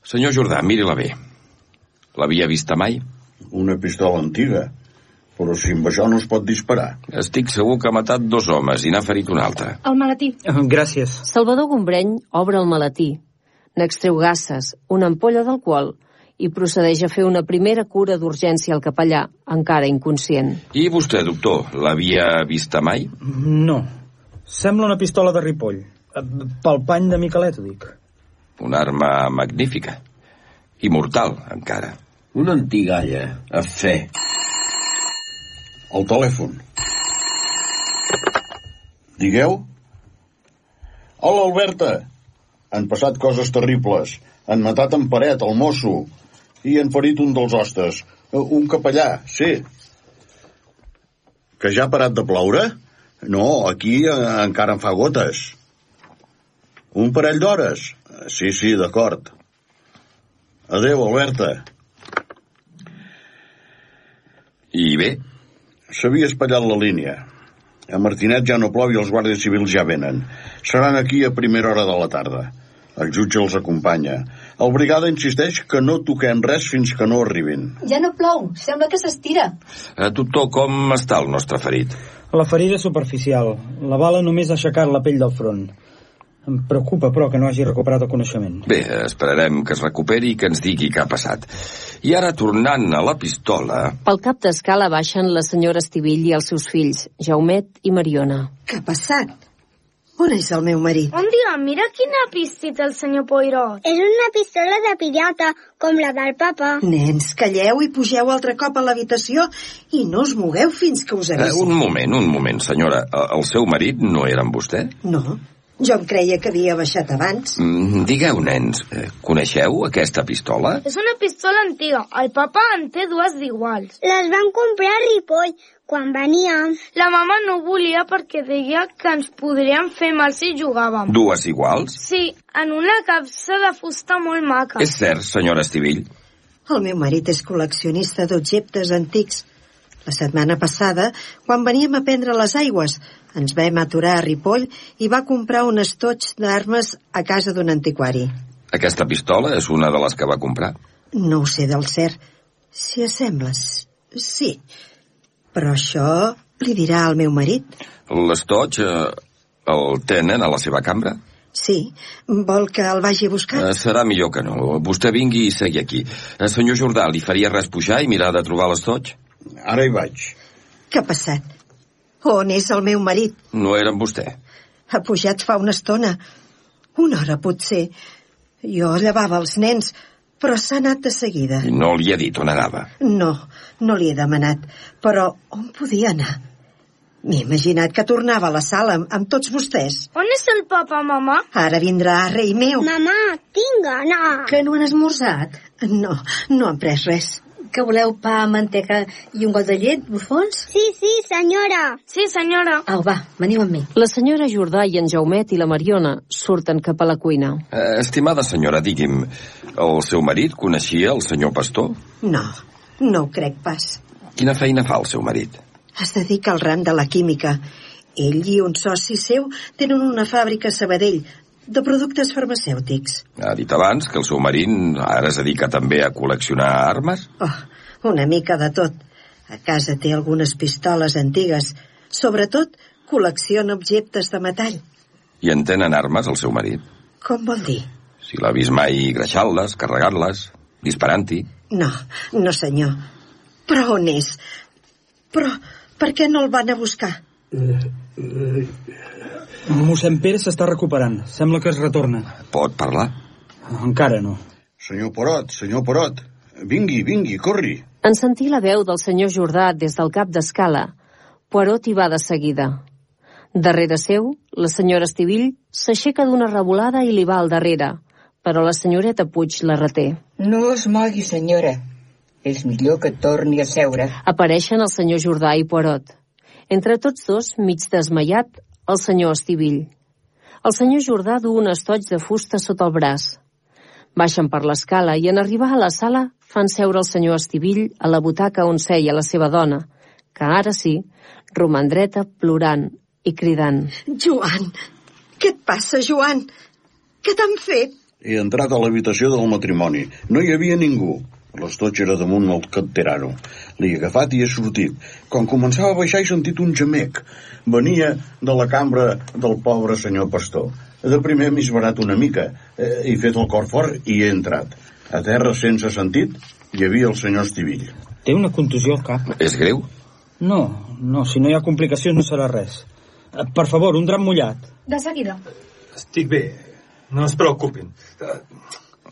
Senyor Jordà, miri-la bé. L'havia vista mai? Una pistola antiga. Però si amb això no es pot disparar. Estic segur que ha matat dos homes i n'ha ferit un altre. El maletí. Gràcies. Salvador Gombreny obre el maletí. N'extreu gasses, una ampolla d'alcohol i procedeix a fer una primera cura d'urgència al capellà, encara inconscient. I vostè, doctor, l'havia vista mai? No. Sembla una pistola de Ripoll. Eh, Pel pany de Miquelet, ho dic. Una arma magnífica. I mortal, encara. Una antigalla, a fe. El telèfon. Digueu? Hola, Alberta. Han passat coses terribles. Han matat en Paret, el mosso, i han ferit un dels hostes. Eh, Un capellà, sí. Que ja ha parat de ploure? No, aquí eh, encara en fa gotes. Un parell d'hores? Sí, sí, d'acord. Adéu, Alberta. I bé? S'havia espatllat la línia. A Martinet ja no plou i els guàrdies civils ja venen. Seran aquí a primera hora de la tarda. El jutge els acompanya. El brigada insisteix que no toquem res fins que no arribin. Ja no plou, sembla que s'estira. Eh, doctor, com està el nostre ferit? La ferida és superficial. La bala només ha aixecat la pell del front. Em preocupa, però, que no hagi recuperat el coneixement. Bé, esperarem que es recuperi i que ens digui què ha passat. I ara, tornant a la pistola... Pel cap d'escala baixen la senyora Estivill i els seus fills, Jaumet i Mariona. Què ha passat? On és el meu marit? Un dia, mira quina pista té el senyor Poirot. És una pistola de pirata, com la del papa. Nens, calleu i pugeu altre cop a l'habitació i no us mogueu fins que us Eh, avisi. un moment, un moment, senyora. Eh, El seu marit no era amb vostè? No, jo em creia que havia baixat abans. Mm, digueu, nens, eh, coneixeu aquesta pistola? És una pistola antiga. El papa en té dues d'iguals. Les van comprar a Ripoll quan veníem. La mama no volia perquè deia que ens podrien fer mal si jugàvem. Dues iguals? Sí, en una capsa de fusta molt maca. És cert, senyora Estivill. El meu marit és col·leccionista d'objectes antics. La setmana passada, quan veníem a prendre les aigües, ens vam aturar a Ripoll i va comprar un estoig d'armes a casa d'un antiquari. Aquesta pistola és una de les que va comprar. No ho sé del cert. Si assembles, sí. Però això li dirà al meu marit. L'estoig eh, el tenen a la seva cambra? Sí. Vol que el vagi a buscar? Eh, serà millor que no. Vostè vingui i segui aquí. Eh, senyor Jordà, li faria res pujar i mirar de trobar l'estoig? Ara hi vaig. Què ha passat? On és el meu marit? No era amb vostè. Ha pujat fa una estona. Una hora, potser. Jo llevava els nens, però s'ha anat de seguida. I no li he dit on anava. No, no li he demanat. Però on podia anar? M'he imaginat que tornava a la sala amb, amb tots vostès. On és el papa, mama? Ara vindrà, rei meu. Mamà, tinc gana. Que no han esmorzat? No, no han pres res. Que voleu pa, manteca i un got de llet, bufons? Sí, sí, senyora. Sí, senyora. Au, va, veniu amb mi. La senyora Jordà i en Jaumet i la Mariona surten cap a la cuina. Eh, estimada senyora, digui'm, el seu marit coneixia el senyor pastor? No, no ho crec pas. Quina feina fa el seu marit? Es dedica al ram de la química. Ell i un soci seu tenen una fàbrica a Sabadell de productes farmacèutics. Ha dit abans que el seu marit ara es dedica també a col·leccionar armes? Oh, una mica de tot. A casa té algunes pistoles antigues. Sobretot, col·lecciona objectes de metall. I en tenen armes el seu marit? Com vol dir? Si l'ha vist mai greixant-les, carregant-les, disparant-hi. No, no senyor. Però on és? Però per què no el van a buscar? Mossèn Pere s'està recuperant. Sembla que es retorna. Pot parlar? Encara no. Senyor Porot, senyor Porot, vingui, vingui, corri. En sentir la veu del senyor Jordà des del cap d'escala, Poirot hi va de seguida. Darrere seu, la senyora Estivill s'aixeca d'una revolada i li va al darrere, però la senyoreta Puig la reté. No es mogui, senyora. És millor que torni a seure. Apareixen el senyor Jordà i Poirot. Entre tots dos, mig desmaiat, el senyor Estivill. El senyor Jordà du un estoig de fusta sota el braç. Baixen per l'escala i en arribar a la sala fan seure el senyor Estivill a la butaca on seia la seva dona, que ara sí, roman dreta, plorant, i cridant. Joan! Què et passa, Joan? Què t'han fet? He entrat a l'habitació del matrimoni. No hi havia ningú. L'estoig era damunt el capterano. L'he agafat i he sortit. Quan començava a baixar he sentit un gemec. Venia de la cambra del pobre senyor pastor. De primer m'he esbarat una mica. Eh, he fet el cor fort i he entrat. A terra, sense sentit, hi havia el senyor Estivill. Té una contusió al cap. És greu? No, no, si no hi ha complicacions no serà res. Eh, Per favor, un drap mullat. De seguida. Estic bé. No es preocupin.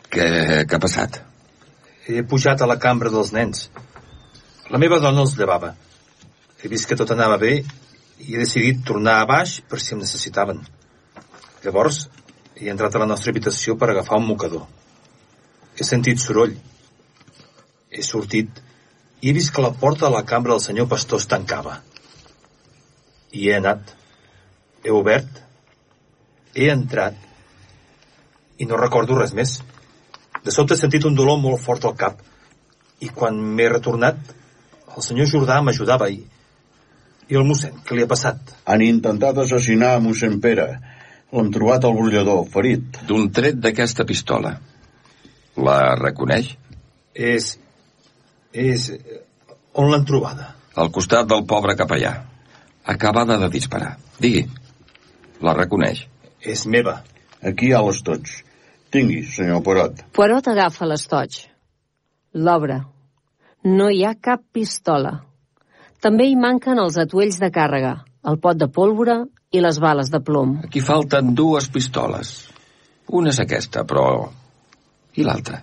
Què, què ha passat? He pujat a la cambra dels nens. La meva dona els llevava. He vist que tot anava bé i he decidit tornar a baix per si em necessitaven. Llavors, he entrat a la nostra habitació per agafar un mocador. He sentit soroll. He sortit i he vist que la porta de la cambra del senyor pastor es tancava. I he anat. He obert. He entrat. I no recordo res més. De sobte he sentit un dolor molt fort al cap. I quan m'he retornat, el senyor Jordà m'ajudava i... I el mossèn, què li ha passat? Han intentat assassinar a mossèn Pere. L'hem trobat al brollador, ferit. D'un tret d'aquesta pistola. La reconeix? És... és... On l'han trobada? Al costat del pobre capellà. Acabada de disparar. Digui. La reconeix. És meva. Aquí hi ha l'estoig. Tingui, senyor Porot. Poirot agafa l'estoig. L'obre. No hi ha cap pistola. També hi manquen els atuells de càrrega, el pot de pólvora i les bales de plom. Aquí falten dues pistoles. Una és aquesta, però... I l'altra?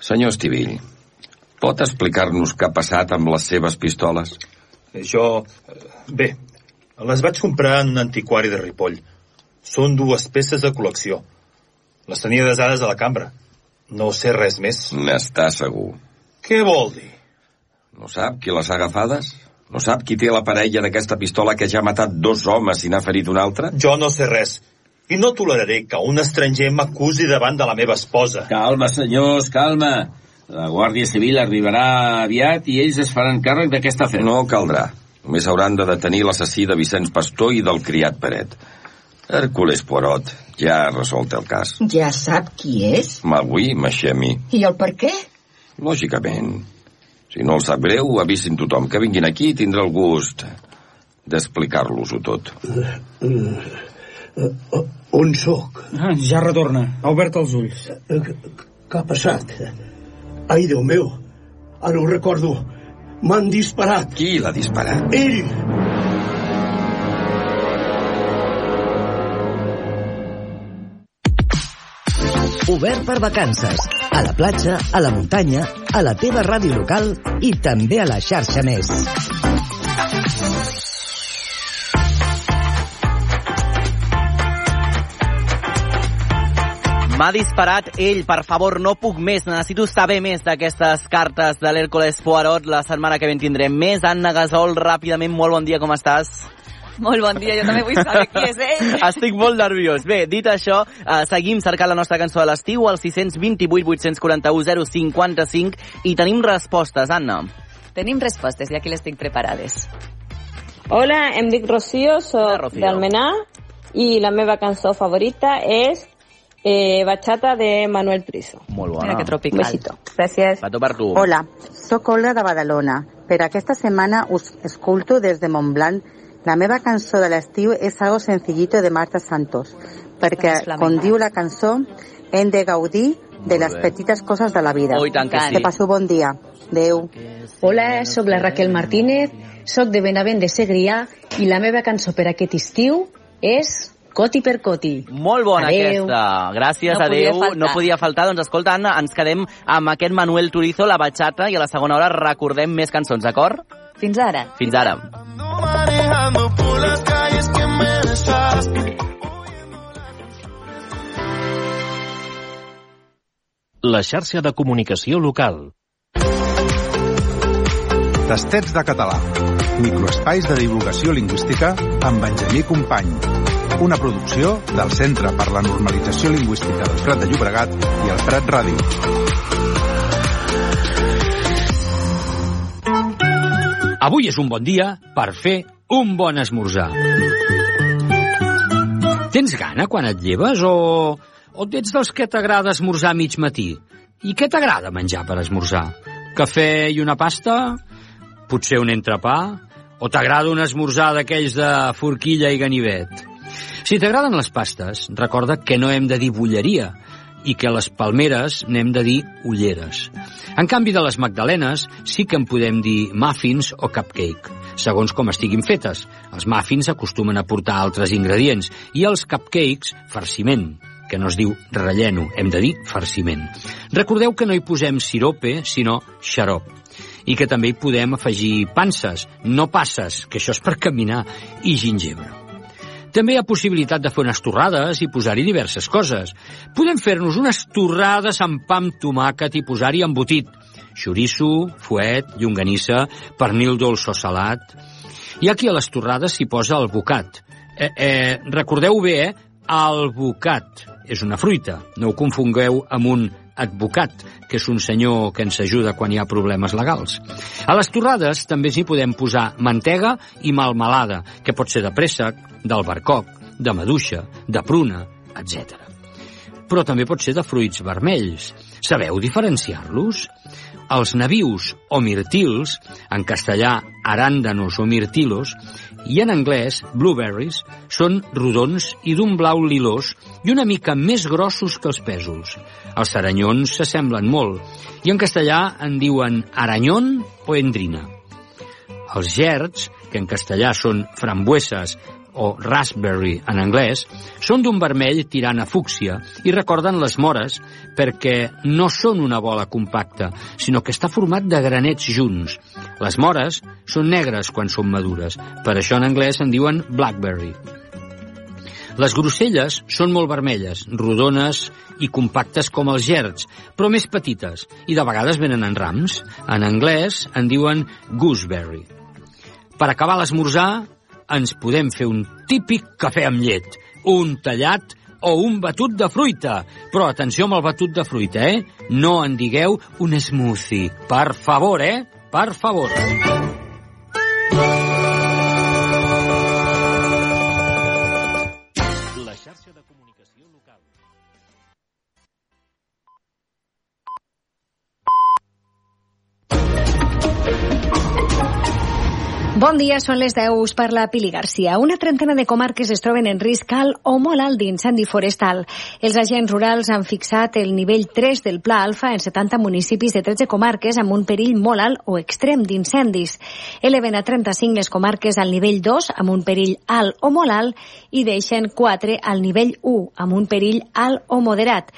Senyor Estivill, pot explicar-nos què ha passat amb les seves pistoles? Jo... eh, Bé, les vaig comprar en un antiquari de Ripoll. Són dues peces de col·lecció. Les tenia desades a la cambra. No sé res més. N'està segur. Què vol dir? No sap qui les ha agafades? No sap qui té la parella d'aquesta pistola que ja ha matat dos homes i n'ha ferit un altre? Jo no sé res. I no toleraré que un estranger m'acusi davant de la meva esposa. Calma, senyors, calma. La Guàrdia Civil arribarà aviat i ells es faran càrrec d'aquesta afer. No caldrà. Només hauran de detenir l'assassí de Vicenç Pastor i del criat Peret. Hércules Poirot ja ha resolt el cas. Ja sap qui és? Magui, Maxemi. I el per què? Lògicament. Si no el sap greu, avisin tothom que vinguin aquí i tindrà el gust d'explicar-los-ho tot. On sóc? Ah, ja retorna. Ha obert els ulls. Què ha passat? Ai, Déu meu, ara ho recordo. M'han disparat. Qui l'ha disparat? Ell! Obert per vacances. A la platja, a la muntanya, a la teva ràdio local i també a la xarxa més. M'ha disparat ell, per favor, no puc més, necessito saber més d'aquestes cartes de l'Hércules Poirot. La setmana que ve en tindrem més. Anna Gasol, ràpidament, molt bon dia, com estàs? Molt bon dia, jo també vull saber qui és ell. Estic molt nerviós. Bé, dit això, eh, seguim cercant la nostra cançó de l'estiu al 628 841 055 i tenim respostes, Anna. Tenim respostes i aquí les tinc preparades. Hola, em dic Rocío, soc d'Almenar i la meva cançó favorita és eh, Bachata de Manuel Turizo. Molt bona. Mira que tropical. Un besito. Gràcies. Pato per tu. Hola, sóc Olga de Badalona. Per aquesta setmana us escolto des de Montblanc. La meva cançó de l'estiu és Algo sencillito de Marta Santos, perquè, com diu la cançó, hem de gaudir de les petites coses de la vida. Oh, tant que sí. Que passeu bon dia. Adéu. Hola, sóc la Raquel Martínez, sóc de Benavent de Segrià i la meva cançó per aquest estiu és Coti per Coti. Molt bona Adeu. aquesta. Gràcies, No podia adeu. faltar. No podia faltar. Doncs escolta, Anna, ens quedem amb aquest Manuel Turizo, la bachata, i a la segona hora recordem més cançons, d'acord? Fins ara. Fins ara. Manejando por las calles que me. La xarxa de comunicació local. Tastets de català. Microespais de divulgació lingüística amb Benjamí Company. Una producció del Centre per la Normalització Lingüística del Prat de Llobregat i el Prat Ràdio. Avui és un bon dia per fer un bon esmorzar. Tens gana quan et lleves o, o ets dels que t'agrada esmorzar a mig matí? I què t'agrada menjar per esmorzar? Cafè i una pasta? Potser un entrepà? O t'agrada un esmorzar d'aquells de forquilla i ganivet? Si t'agraden les pastes, recorda que no hem de dir bulleria i que les palmeres n'hem de dir ulleres. En canvi de les magdalenes, sí que en podem dir muffins o cupcake, segons com estiguin fetes. Els muffins acostumen a portar altres ingredients i els cupcakes, farciment que no es diu relleno, hem de dir farciment. Recordeu que no hi posem sirope, sinó xarop i que també hi podem afegir panses, no passes, que això és per caminar, i gingebre. També hi ha possibilitat de fer unes torrades i posar-hi diverses coses. Podem fer-nos unes torrades amb pa amb tomàquet i posar-hi embotit. Xoriço, fuet, llonganissa, pernil dolç o salat. I aquí a les torrades s'hi posa el bocat. Eh, eh, recordeu bé, eh? El bocat és una fruita. No ho confongueu amb un advocat, que és un senyor que ens ajuda quan hi ha problemes legals. A les torrades també s'hi podem posar mantega i malmelada, que pot ser de préssec, d'albercoc, de maduixa, de pruna, etc. Però també pot ser de fruits vermells. Sabeu diferenciar-los? Els navius o mirtils, en castellà aràndanos o mirtilos, i en anglès blueberries, són rodons i d'un blau lilós i una mica més grossos que els pèsols. Els saranyons s'assemblen molt i en castellà en diuen aranyon o endrina. Els gerds, que en castellà són frambueses o raspberry en anglès, són d'un vermell tirant a fúcsia i recorden les mores perquè no són una bola compacta, sinó que està format de granets junts. Les mores són negres quan són madures, per això en anglès en diuen blackberry. Les groselles són molt vermelles, rodones i compactes com els gerds, però més petites, i de vegades venen en rams. En anglès en diuen gooseberry. Per acabar l'esmorzar, ens podem fer un típic cafè amb llet, un tallat o un batut de fruita. Però atenció amb el batut de fruita, eh? No en digueu un smoothie. Per favor, eh? Per favor. La Bon dia, són les 10, us parla Pili Garcia. Una trentena de comarques es troben en risc alt o molt alt d'incendi forestal. Els agents rurals han fixat el nivell 3 del Pla Alfa en 70 municipis de 13 comarques amb un perill molt alt o extrem d'incendis. Eleven a 35 les comarques al nivell 2 amb un perill alt o molt alt i deixen 4 al nivell 1 amb un perill alt o moderat.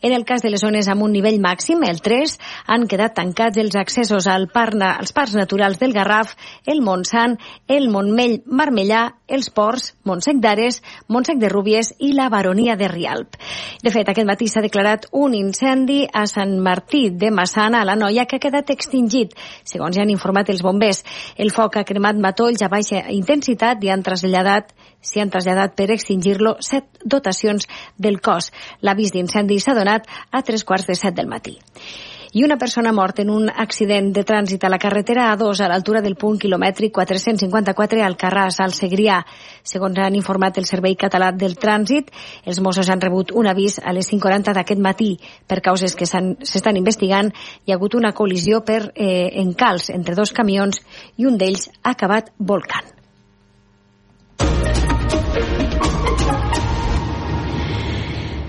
En el cas de les zones amb un nivell màxim, el 3, han quedat tancats els accessos al parna, als parcs naturals del Garraf, el Montsant, el Montmell Marmellà, els Ports, Montsec d'Ares, Montsec de Rúbies i la Baronia de Rialp. De fet, aquest matí s'ha declarat un incendi a Sant Martí de Massana, a la Noia, que ha quedat extingit, segons ja han informat els bombers. El foc ha cremat matolls a baixa intensitat i han traslladat s'hi han traslladat per extingir-lo set dotacions del cos. L'avís d'incendi s'ha donat a tres quarts de set del matí. I una persona mort en un accident de trànsit a la carretera A2 a l'altura del punt quilomètric 454 al Carràs, al Segrià. Segons han informat el Servei Català del Trànsit, els Mossos han rebut un avís a les 5.40 d'aquest matí. Per causes que s'estan investigant, hi ha hagut una col·lisió per eh, encals entre dos camions i un d'ells ha acabat volcant.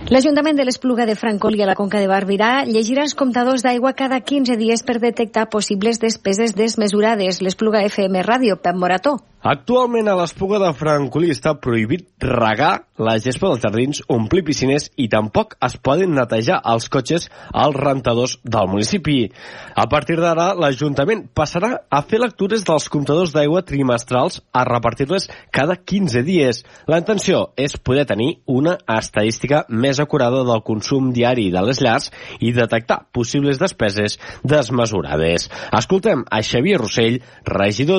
L'Ajuntament de l'Espluga de Francolí a la Conca de Barberà llegirà els comptadors d'aigua cada 15 dies per detectar possibles despeses desmesurades. L'Espluga FM Ràdio, Pep Morató. Actualment a l'Espluga de Francolí està prohibit regar la gespa dels jardins, omplir piscines i tampoc es poden netejar els cotxes als rentadors del municipi. A partir d'ara, l'Ajuntament passarà a fer lectures dels comptadors d'aigua trimestrals a repartir-les cada 15 dies. La intenció és poder tenir una estadística més acurada del consum diari de les llars i detectar possibles despeses desmesurades. Escoltem a Xavier Rossell, regidor